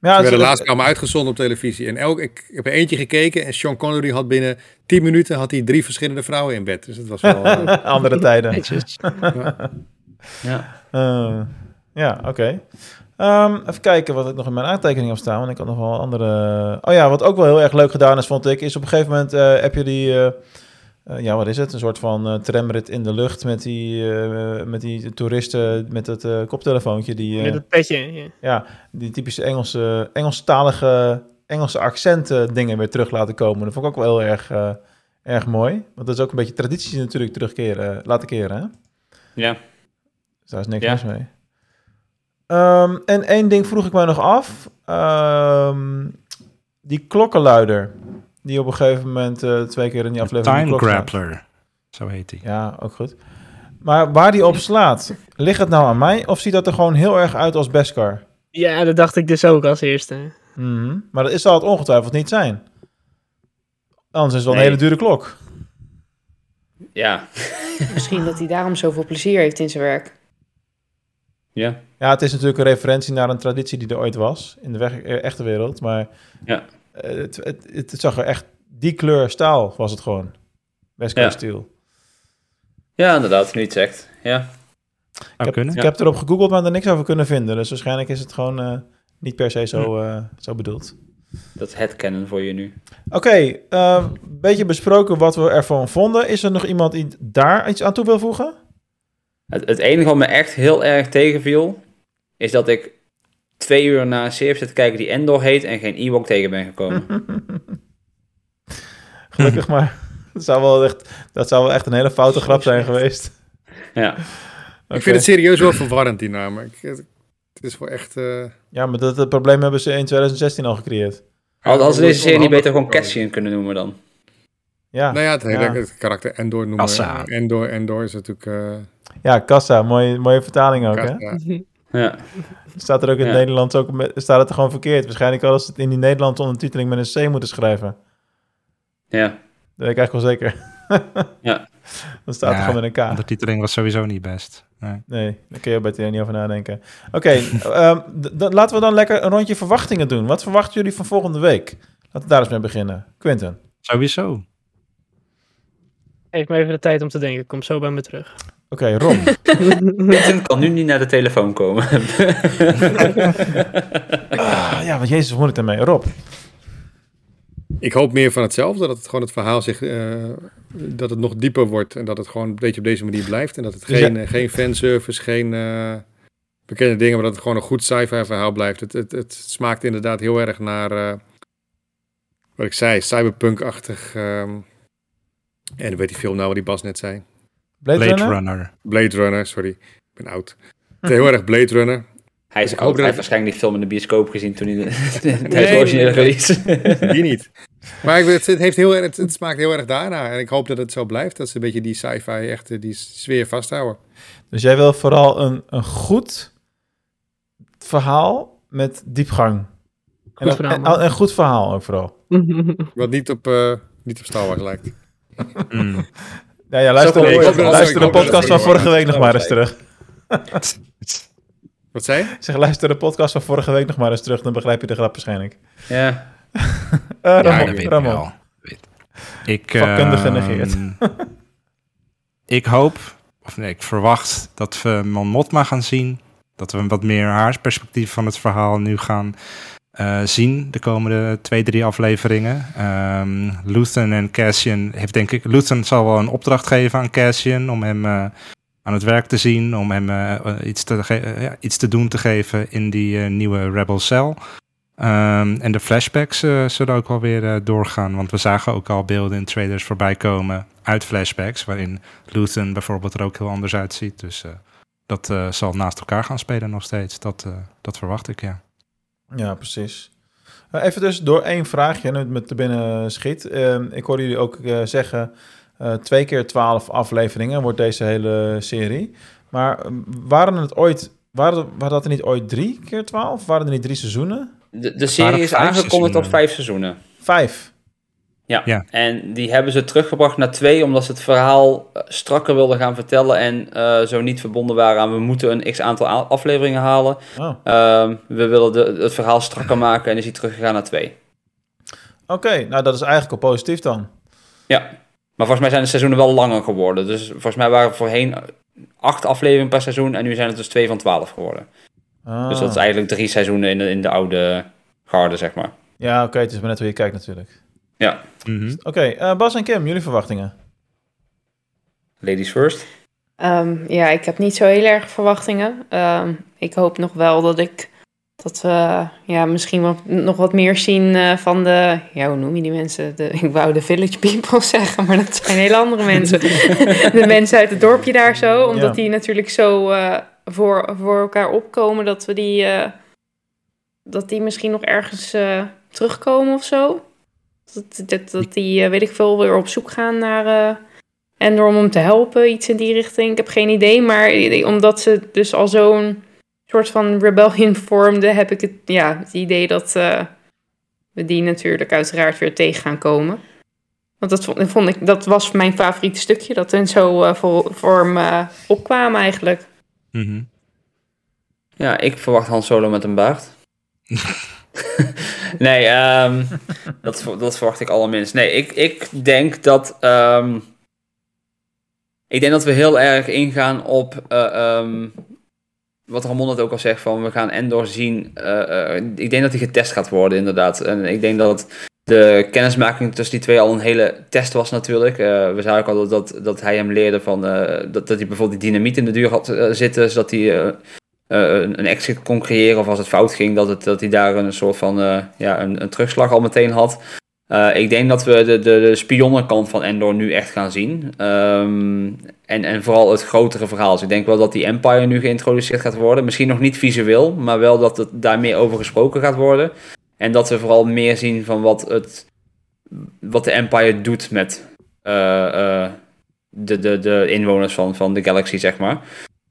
ja Ze het- werden laatst allemaal uitgezonden op televisie. En elk, ik heb er eentje gekeken en Sean Connery had binnen 10 minuten had hij drie verschillende vrouwen in bed. Dus dat was wel... eh, andere tijden. Netjes. Ja. Eh, ja, oké. Ehm, even kijken wat ik nog in mijn aantekening heb staan. Want ik had nog wel andere... Oh ja, wat ook wel heel erg leuk gedaan is, vond ik... is op een gegeven moment eh, heb je die... eh, eh, ja, wat is het? Een soort van eh, tramrit in de lucht met die, eh, met die toeristen met het koptelefoontje. Die, eh, Met het petje. Ja. ja, die typische Engelse, Engelstalige, Engelse accenten dingen weer terug laten komen. Dat vond ik ook wel heel erg, erg mooi. Want dat is ook een beetje tradities natuurlijk terugkeren, laten keren, hè? Ja. Dus daar is niks Ja. mis mee. Ehm, en één ding vroeg ik mij nog af. Ehm, die klokkenluider. Die op een gegeven moment eh, twee keer in die aflevering... de Time klok slaat. Grappler, zo heet hij. Ja, ook goed. Maar waar die op slaat, ligt het nou aan mij? Of ziet dat er gewoon heel erg uit als Beskar? ja, dat dacht ik dus ook als eerste. Mhm. Maar dat is, zal het ongetwijfeld niet zijn. Anders is het wel een hele dure klok. Ja. Misschien dat hij daarom zoveel plezier heeft in zijn werk. Ja. Ja, het is natuurlijk een referentie naar een traditie die er ooit was in de weg, eh, echte wereld. Maar Ja. eh, het, het, het, het zag er echt, die kleur staal was het gewoon. Ja. Steel. ja, inderdaad, nu het zegt. Ja. Ik heb, kunnen. ik heb erop gegoogeld, maar er niks over kunnen vinden. Dus waarschijnlijk is het gewoon eh, niet per se zo, eh, zo bedoeld. Dat is het kennen voor je nu. Oké, eh, een beetje besproken wat we ervan vonden. Is er nog iemand die daar iets aan toe wil voegen? Het, het enige wat me echt heel erg tegenviel, is dat ik twee uur naar een serie zit te kijken die Endor heet en geen Ewok tegen ben gekomen. (laughs) Gelukkig maar. Dat zou, wel echt, dat zou wel echt een hele foute grap zijn geweest. ja. Ik vind het serieus wel verwarrend, die naam. Ik, het, het is wel echt... eh, Ja, maar dat, dat probleem hebben ze in 2016 al gecreëerd. Had, hadden ze deze serie niet beter gewoon. Cassian kunnen noemen dan? Ja, Nou ja, het, hele, Ja. het karakter Endor noemen. Endor, Endor is natuurlijk... eh, ja kassa. Mooie, mooie vertaling ook, hè? Ja. Staat er ook in het. Nederlands ook, met- staat het er gewoon verkeerd. Waarschijnlijk hadden ze het in die Nederlandse ondertiteling met een C moeten schrijven. Ja. Dat weet ik eigenlijk wel zeker. Ja. (laughs) Dan staat het Ja, gewoon met een K. De titeling was sowieso niet best. Nee. Nee, daar kun je beter niet over nadenken. Oké, (laughs) ehm, laten we dan lekker een rondje verwachtingen doen. Wat verwachten jullie van volgende week? Laten we daar eens mee beginnen. Quinten. Sowieso. Geef me even de tijd om te denken. Ik kom zo bij me terug. Oké, Ron. (laughs) Vincent kan nu niet naar de telefoon komen. (laughs) ah, ja, wat jezus, hoe moet ik daarmee? Rob. ik hoop meer van hetzelfde. Dat het gewoon het verhaal zich. eh, dat het nog dieper wordt. En dat het gewoon een beetje op deze manier blijft. En dat het Dus geen, ja- eh, geen fanservice, geen eh, bekende dingen. Maar dat het gewoon een goed sci-fi verhaal blijft. Het, het, het smaakt inderdaad heel erg naar. eh, wat ik zei, cyberpunk-achtig. ehm, en weet die film nou wat die Bas net zei? Blade, Blade Runner? Runner. Blade Runner, sorry. Ik ben oud. Het is heel erg Blade Runner. Hij is oud. Hij heeft waarschijnlijk die film in de bioscoop gezien toen hij (laughs) de, Nee, originele release. (laughs) Die niet. Maar ik, het, heeft heel, erg- het, het smaakt heel erg daarna. En ik hoop dat het zo blijft. Dat ze een beetje die sci-fi, echt eh, die sfeer vasthouden. Dus jij wil vooral een, een goed verhaal met diepgang. En, Goed ook- verhaal, en, man. en goed verhaal ook vooral. (laughs) Wat niet op, eh, niet op Star Wars lijkt. Mm. Ja, ja luister, van- luister, Ik de podcast van vorige week nog maar eens terug. Wat zei je? Zeg, luister de podcast van vorige week nog maar eens terug, dan begrijp je de grap waarschijnlijk. ja. (laughs) Eh Ja, Ramon, dat weet ik Ramon. wel. Weet. Ik, Vakkundig ehm, genegeerd. (laughs) ik hoop, of nee, ik verwacht dat we Mon Mothma gaan zien. Dat we wat meer haar perspectief van het verhaal nu gaan eh, zien. De komende twee, drie afleveringen. Ehm Luthen en Cassian heeft denk ik... Luthen zal wel een opdracht geven aan Cassian om hem eh, aan het werk te zien. Om hem eh, iets, te ja, iets te doen te geven in die nieuwe Rebel Cell. Ehm, en de flashbacks zullen ook wel weer doorgaan. Want we zagen ook al beelden in trailers voorbij komen uit flashbacks. Waarin Luthen bijvoorbeeld er ook heel anders uitziet. Dus dat zal naast elkaar gaan spelen nog steeds. Dat, dat verwacht ik, ja. Ja, precies. Eh, even dus door één vraagje, nu het me te binnen schiet. Eh, ik hoorde jullie ook eh, zeggen, eh, twee keer twaalf afleveringen wordt deze hele serie. Maar eh, waren het ooit, waren, waren dat er niet ooit drie keer twaalf? Waren er niet drie seizoenen? De, de serie is aangekondigd op seizoenen. vijf seizoenen. Vijf. Ja. Ja. en die hebben ze teruggebracht naar twee, omdat ze het verhaal eh, strakker wilden gaan vertellen en eh, zo niet verbonden waren aan we moeten een x aantal afleveringen halen. Oh. Ehm, we willen de, het verhaal strakker maken en is hij teruggegaan naar twee. Oké, nou dat is eigenlijk al positief dan. Ja, maar volgens mij zijn de seizoenen wel langer geworden. Dus volgens mij waren voorheen acht afleveringen per seizoen en nu zijn het dus twee van twaalf geworden. Ah. Dus dat is eigenlijk drie seizoenen in de, in de oude garde, zeg maar. Ja, oké, het is maar net hoe je kijkt natuurlijk. Ja, Mhm. Oké, eh, Bas en Kim, jullie verwachtingen? ladies first. Ehm, ja, ik heb niet zo heel erg verwachtingen. Ehm, ik hoop nog wel dat ik dat we ja, misschien wat, nog wat meer zien eh, van de, ja, hoe noem je die mensen? De, ik wou de village people (laughs) zeggen, maar dat zijn hele andere (laughs) mensen. de mensen uit het dorpje daar zo, omdat Ja. die natuurlijk zo eh, voor, voor elkaar opkomen, dat we die, eh, dat die misschien nog ergens eh, terugkomen of zo. Dat, dat, dat die, eh, weet ik veel, weer op zoek gaan naar... eh, Endor om hem te helpen, iets in die richting. Ik heb geen idee, maar omdat ze dus al zo'n soort van rebellion (laughs) vormden, heb ik het, ja, het idee dat eh, we die natuurlijk uiteraard weer tegen gaan komen. Want dat vond, vond ik, dat was mijn favoriete stukje, dat hun zo eh, voor, voor hem eh, opkwamen eigenlijk. Mhm. Ja, ik verwacht Han Solo met een baard. (laughs) (laughs) nee, ehm, dat, dat verwacht ik allerminst. Nee, ik, ik denk dat. ehm, ik denk dat we heel erg ingaan op. eh, ehm, wat Ramon het ook al zegt, van we gaan Endor zien. eh, eh, ik denk dat hij getest gaat worden, inderdaad. En ik denk dat de kennismaking tussen die twee al een hele test was, natuurlijk. We zagen ook al dat, dat, hij hem leerde van. dat, dat hij bijvoorbeeld die dynamiet in de deur had zitten, zodat hij. Eh, een, exit kon creëren of als het fout ging, dat, het, dat hij daar een soort van eh, ja, een, een terugslag al meteen had. Eh, ik denk dat we de, de, spionnenkant van Endor nu echt gaan zien. Ehm, en, en vooral het grotere verhaal. Dus ik denk wel dat die Empire nu geïntroduceerd gaat worden. Misschien nog niet visueel, maar wel dat het daar meer over gesproken gaat worden. En dat we vooral meer zien van wat, het, wat de Empire doet met de, de, de inwoners van, van de galaxy, zeg maar.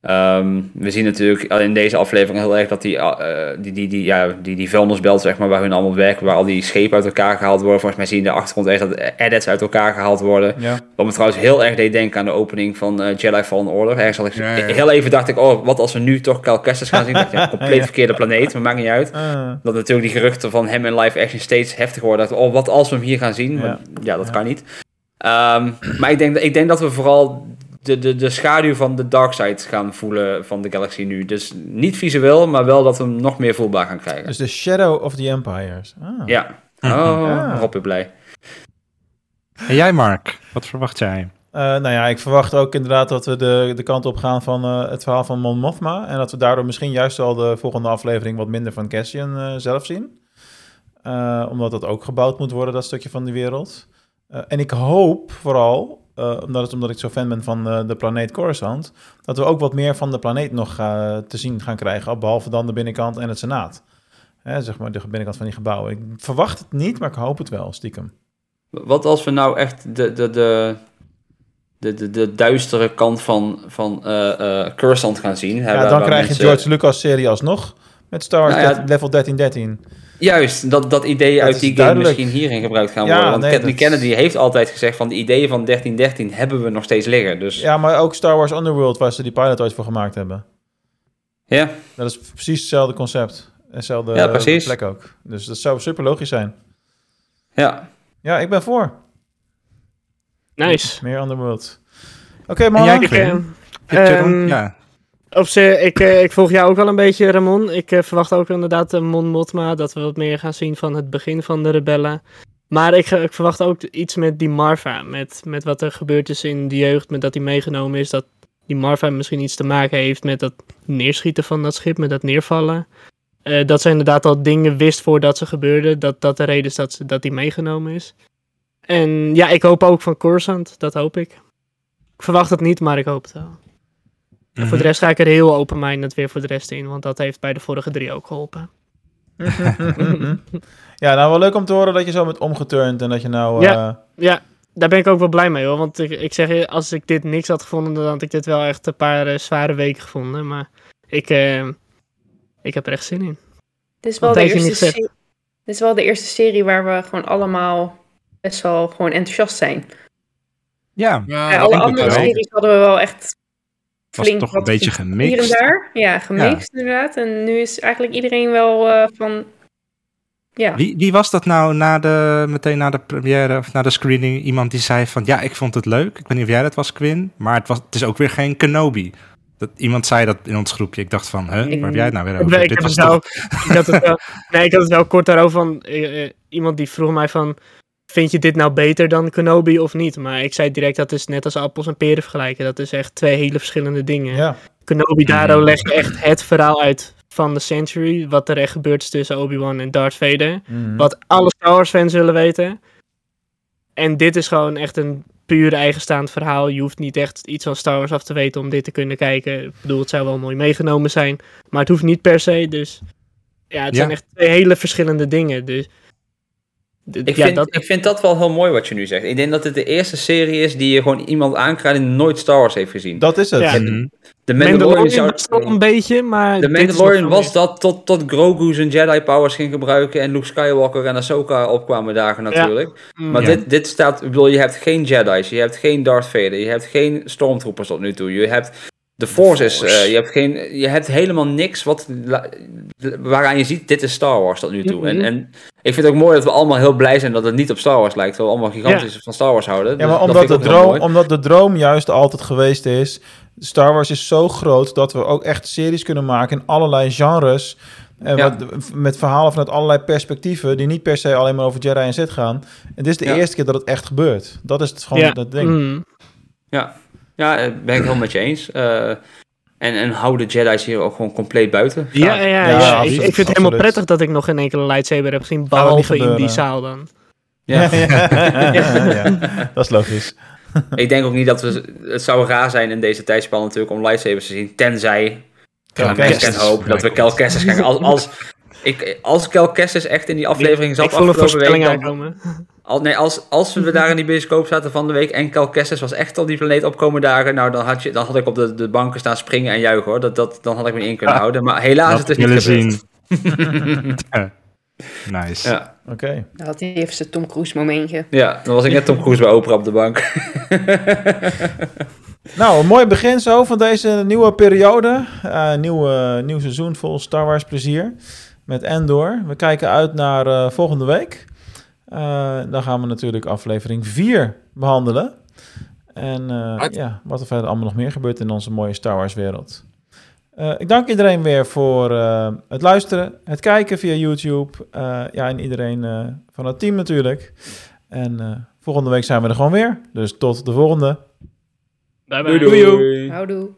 Ehm, we zien natuurlijk in deze aflevering heel erg dat die, eh, die, die, die, ja, die, die vuilnisbelt, zeg maar, waar hun allemaal werken, waar al die schepen uit elkaar gehaald worden. Volgens mij zie je in de achtergrond echt dat edits uit elkaar gehaald worden. Ja. Wat me trouwens heel erg deed denken aan de opening van eh, Jedi Fallen Order. Ergens had ik Ja, ja. heel even dacht ik, oh, wat als we nu toch Cal Kestis gaan zien? (laughs) Dat een compleet verkeerde planeet, maar maakt niet uit. Ah, Dat natuurlijk die geruchten van hem in live action steeds heftiger worden. Dat, oh, wat als we hem hier gaan zien? Maar ja, dat kan niet. Ehm, maar ik denk, ik denk dat we vooral de, de, de schaduw van de dark side gaan voelen van de galaxy nu. Dus niet visueel, maar wel dat we hem nog meer voelbaar gaan krijgen. dus de Shadow of the Empires. Ah. Ja, (laughs) Oh, Ja. Rob blij. En jij, Mark, wat verwacht jij? Eh, nou ja, ik verwacht ook inderdaad dat we de, de kant op gaan van eh, het verhaal van Mon Mothma. En dat we daardoor misschien juist al de volgende aflevering wat minder van Cassian eh, zelf zien. Eh, omdat dat ook gebouwd moet worden, dat stukje van die wereld. Eh, en ik hoop vooral, eh, omdat, het, omdat ik zo fan ben van eh, de planeet Coruscant, dat we ook wat meer van de planeet nog eh, te zien gaan krijgen. Behalve dan de binnenkant en het Senaat. Hè, zeg maar de binnenkant van die gebouwen. Ik verwacht het niet, maar ik hoop het wel, stiekem. Wat als we nou echt de, de, de, de, de, de duistere kant van, van Coruscant gaan zien? hè, Ja, dan krijg je mensen- George Lucas-serie alsnog met Star Wars Nou ja, 13 level 1313. Juist, dat, dat ideeën Dat uit die game duidelijk. misschien hierin gebruikt gaan Ja, worden. Want nee, dat- Kennedy heeft altijd gezegd van de ideeën van 1313 hebben we nog steeds liggen. Dus ja, Ja, maar ook Star Wars Underworld, waar ze die pilot ooit voor gemaakt hebben. Dat is precies hetzelfde concept. Hetzelfde Ja, precies. plek ook. Dus dat zou super logisch zijn. ja. Ja, ik ben voor. Nice. Meer Underworld. Oké, En man. jij, Ik, Quinn? eh, Heb je dan- ehm, ja. Op zich, ik, eh, ik volg jou ook wel een beetje, Ramon. Ik eh, verwacht ook inderdaad Mon Mothma, dat we wat meer gaan zien van het begin van de rebellen. Maar ik, ik verwacht ook iets met die Marva, met, met wat er gebeurd is in de jeugd, met dat hij meegenomen is, dat die Marva misschien iets te maken heeft met dat neerschieten van dat schip, met dat neervallen. Eh, dat ze inderdaad al dingen wist voordat ze gebeurden, dat dat de reden is dat, ze, dat die meegenomen is. En ja, ik hoop ook van Coruscant, dat hoop ik. Ik verwacht het niet, maar ik hoop het wel. Mhm. Voor de rest ga ik er heel open-minded weer voor de rest in, want dat heeft bij de vorige drie ook geholpen. (laughs) ja, nou wel leuk om te horen dat je zo bent omgeturnd en dat je nou... Ja. eh, Ja, daar ben ik ook wel blij mee hoor, want ik, ik zeg je, als ik dit niks had gevonden, dan had ik dit wel echt een paar eh, zware weken gevonden. Maar ik, eh, ik heb er echt zin in. Dit is, wel de eerste serie, dit is wel de eerste serie waar we gewoon allemaal best wel gewoon enthousiast zijn. Ja, Ja, alle andere series hadden we wel echt was flink toch een wat beetje Hier en gemixt. daar. Ja, gemixt inderdaad. En nu is eigenlijk iedereen wel eh, van... Ja, Wie, wie was dat nou na de, meteen na de première of na de screening? Iemand die zei van ja, ik vond het leuk. Ik weet niet of jij dat was, Quinn. Maar het, was, het is ook weer geen Kenobi. Dat, iemand zei dat in ons groepje. Ik dacht van, huh, waar heb jij het nou weer Ik, over? ik, Dit heb was het wel, toch... ik, had het wel, nee, ik had het wel kort daarover van eh, eh, iemand die vroeg mij van, vind je dit nou beter dan Kenobi of niet? Maar ik zei direct, dat is net als appels en peren vergelijken. Dat is echt twee hele verschillende dingen. ja. Kenobi Daro Mhm. legt echt het verhaal uit van de Century. Wat er echt gebeurd is tussen Obi-Wan en Darth Vader. Mhm. Wat alle Star Wars fans willen weten. En dit is gewoon echt een puur eigenstaand verhaal. Je hoeft niet echt iets van Star Wars af te weten om dit te kunnen kijken. Ik bedoel, het zou wel mooi meegenomen zijn. Maar het hoeft niet per se. Dus ja, het Ja. zijn echt twee hele verschillende dingen. Dus Ik, ja, vind, dat, ik vind dat wel heel mooi wat je nu zegt. Ik denk dat dit de eerste serie is die je gewoon iemand aankrijgt die nooit Star Wars heeft gezien. Dat is het. Ja. Mhm. de Mandalorian, Mandalorian zou- was wel een beetje, maar De Mandalorian was dat tot, tot Grogu zijn Jedi powers ging gebruiken en Luke Skywalker en Ahsoka opkwamen dagen natuurlijk. meer. Maar Mm. dit, dit staat, ik bedoel, je hebt geen Jedi's, je hebt geen Darth Vader, je hebt geen Stormtroopers tot nu toe. Je hebt de Force, is, Force. eh, je hebt geen, je hebt helemaal niks wat, waaraan je ziet, dit is Star Wars tot nu toe. En, Mhm. en ik vind het ook mooi dat we allemaal heel blij zijn dat het niet op Star Wars lijkt, we allemaal gigantisch van Star Wars houden. Ja, Dus maar dat omdat de, droom, omdat de droom juist altijd geweest is... Star Wars is zo groot dat we ook echt series kunnen maken in allerlei genres... En Ja. wat, met verhalen vanuit allerlei perspectieven... die niet per se alleen maar over Jedi en Sith gaan. En dit is de Ja. eerste keer dat het echt gebeurt. Dat is het gewoon ja. dat ding. Mm. Ja, ja eh, ben ik helemaal met je eens. Eh, en, en hou de Jedi's hier ook gewoon compleet buiten. Ja, ja, ja, Ja, ik- absoluut, ik, vind het helemaal prettig dat ik nog geen enkele lightsaber heb gezien, behalve in die zaal dan. (laughs) Ja. ja, dat is logisch. (laughs) Ik denk ook niet dat we... Het zou raar zijn in deze tijdspan natuurlijk om lightsabers te zien. Tenzij... Kestis. ik hoop dat we Cal Kestis krijgen. Als, als, ik, als Cal Kestis echt in die aflevering zat ik een afgelopen week... Dan. Al, nee, als, als we daar in die bioscoop zaten van de week en Cal Kestis was echt op die planeet opkomen dagen... Nou, dan had, je, dan had ik op de, de banken staan springen en juichen hoor. Dat, dat, dan had ik me in kunnen Ah, houden. Maar helaas, Dat het is niet gebeurd. zien. (laughs) nice. Ja. Oké. Dan had hij even zijn Tom Cruise momentje. ja, dan was ik net Tom Cruise bij Oprah op de bank. (laughs) Nou, een mooi begin zo van deze nieuwe periode. Eh nieuw, nieuw seizoen vol Star Wars plezier met Endor. We kijken uit naar eh, volgende week. Eh, dan gaan we natuurlijk aflevering 4 behandelen. En eh, ja, wat er verder allemaal nog meer gebeurt in onze mooie Star Wars wereld. Eh, ik dank iedereen weer voor eh, het luisteren, het kijken via YouTube. Eh, ja, en iedereen eh, van het team natuurlijk. En eh, volgende week zijn we er gewoon weer. Dus tot de volgende. Bye bye. Doei doei. Houdoe.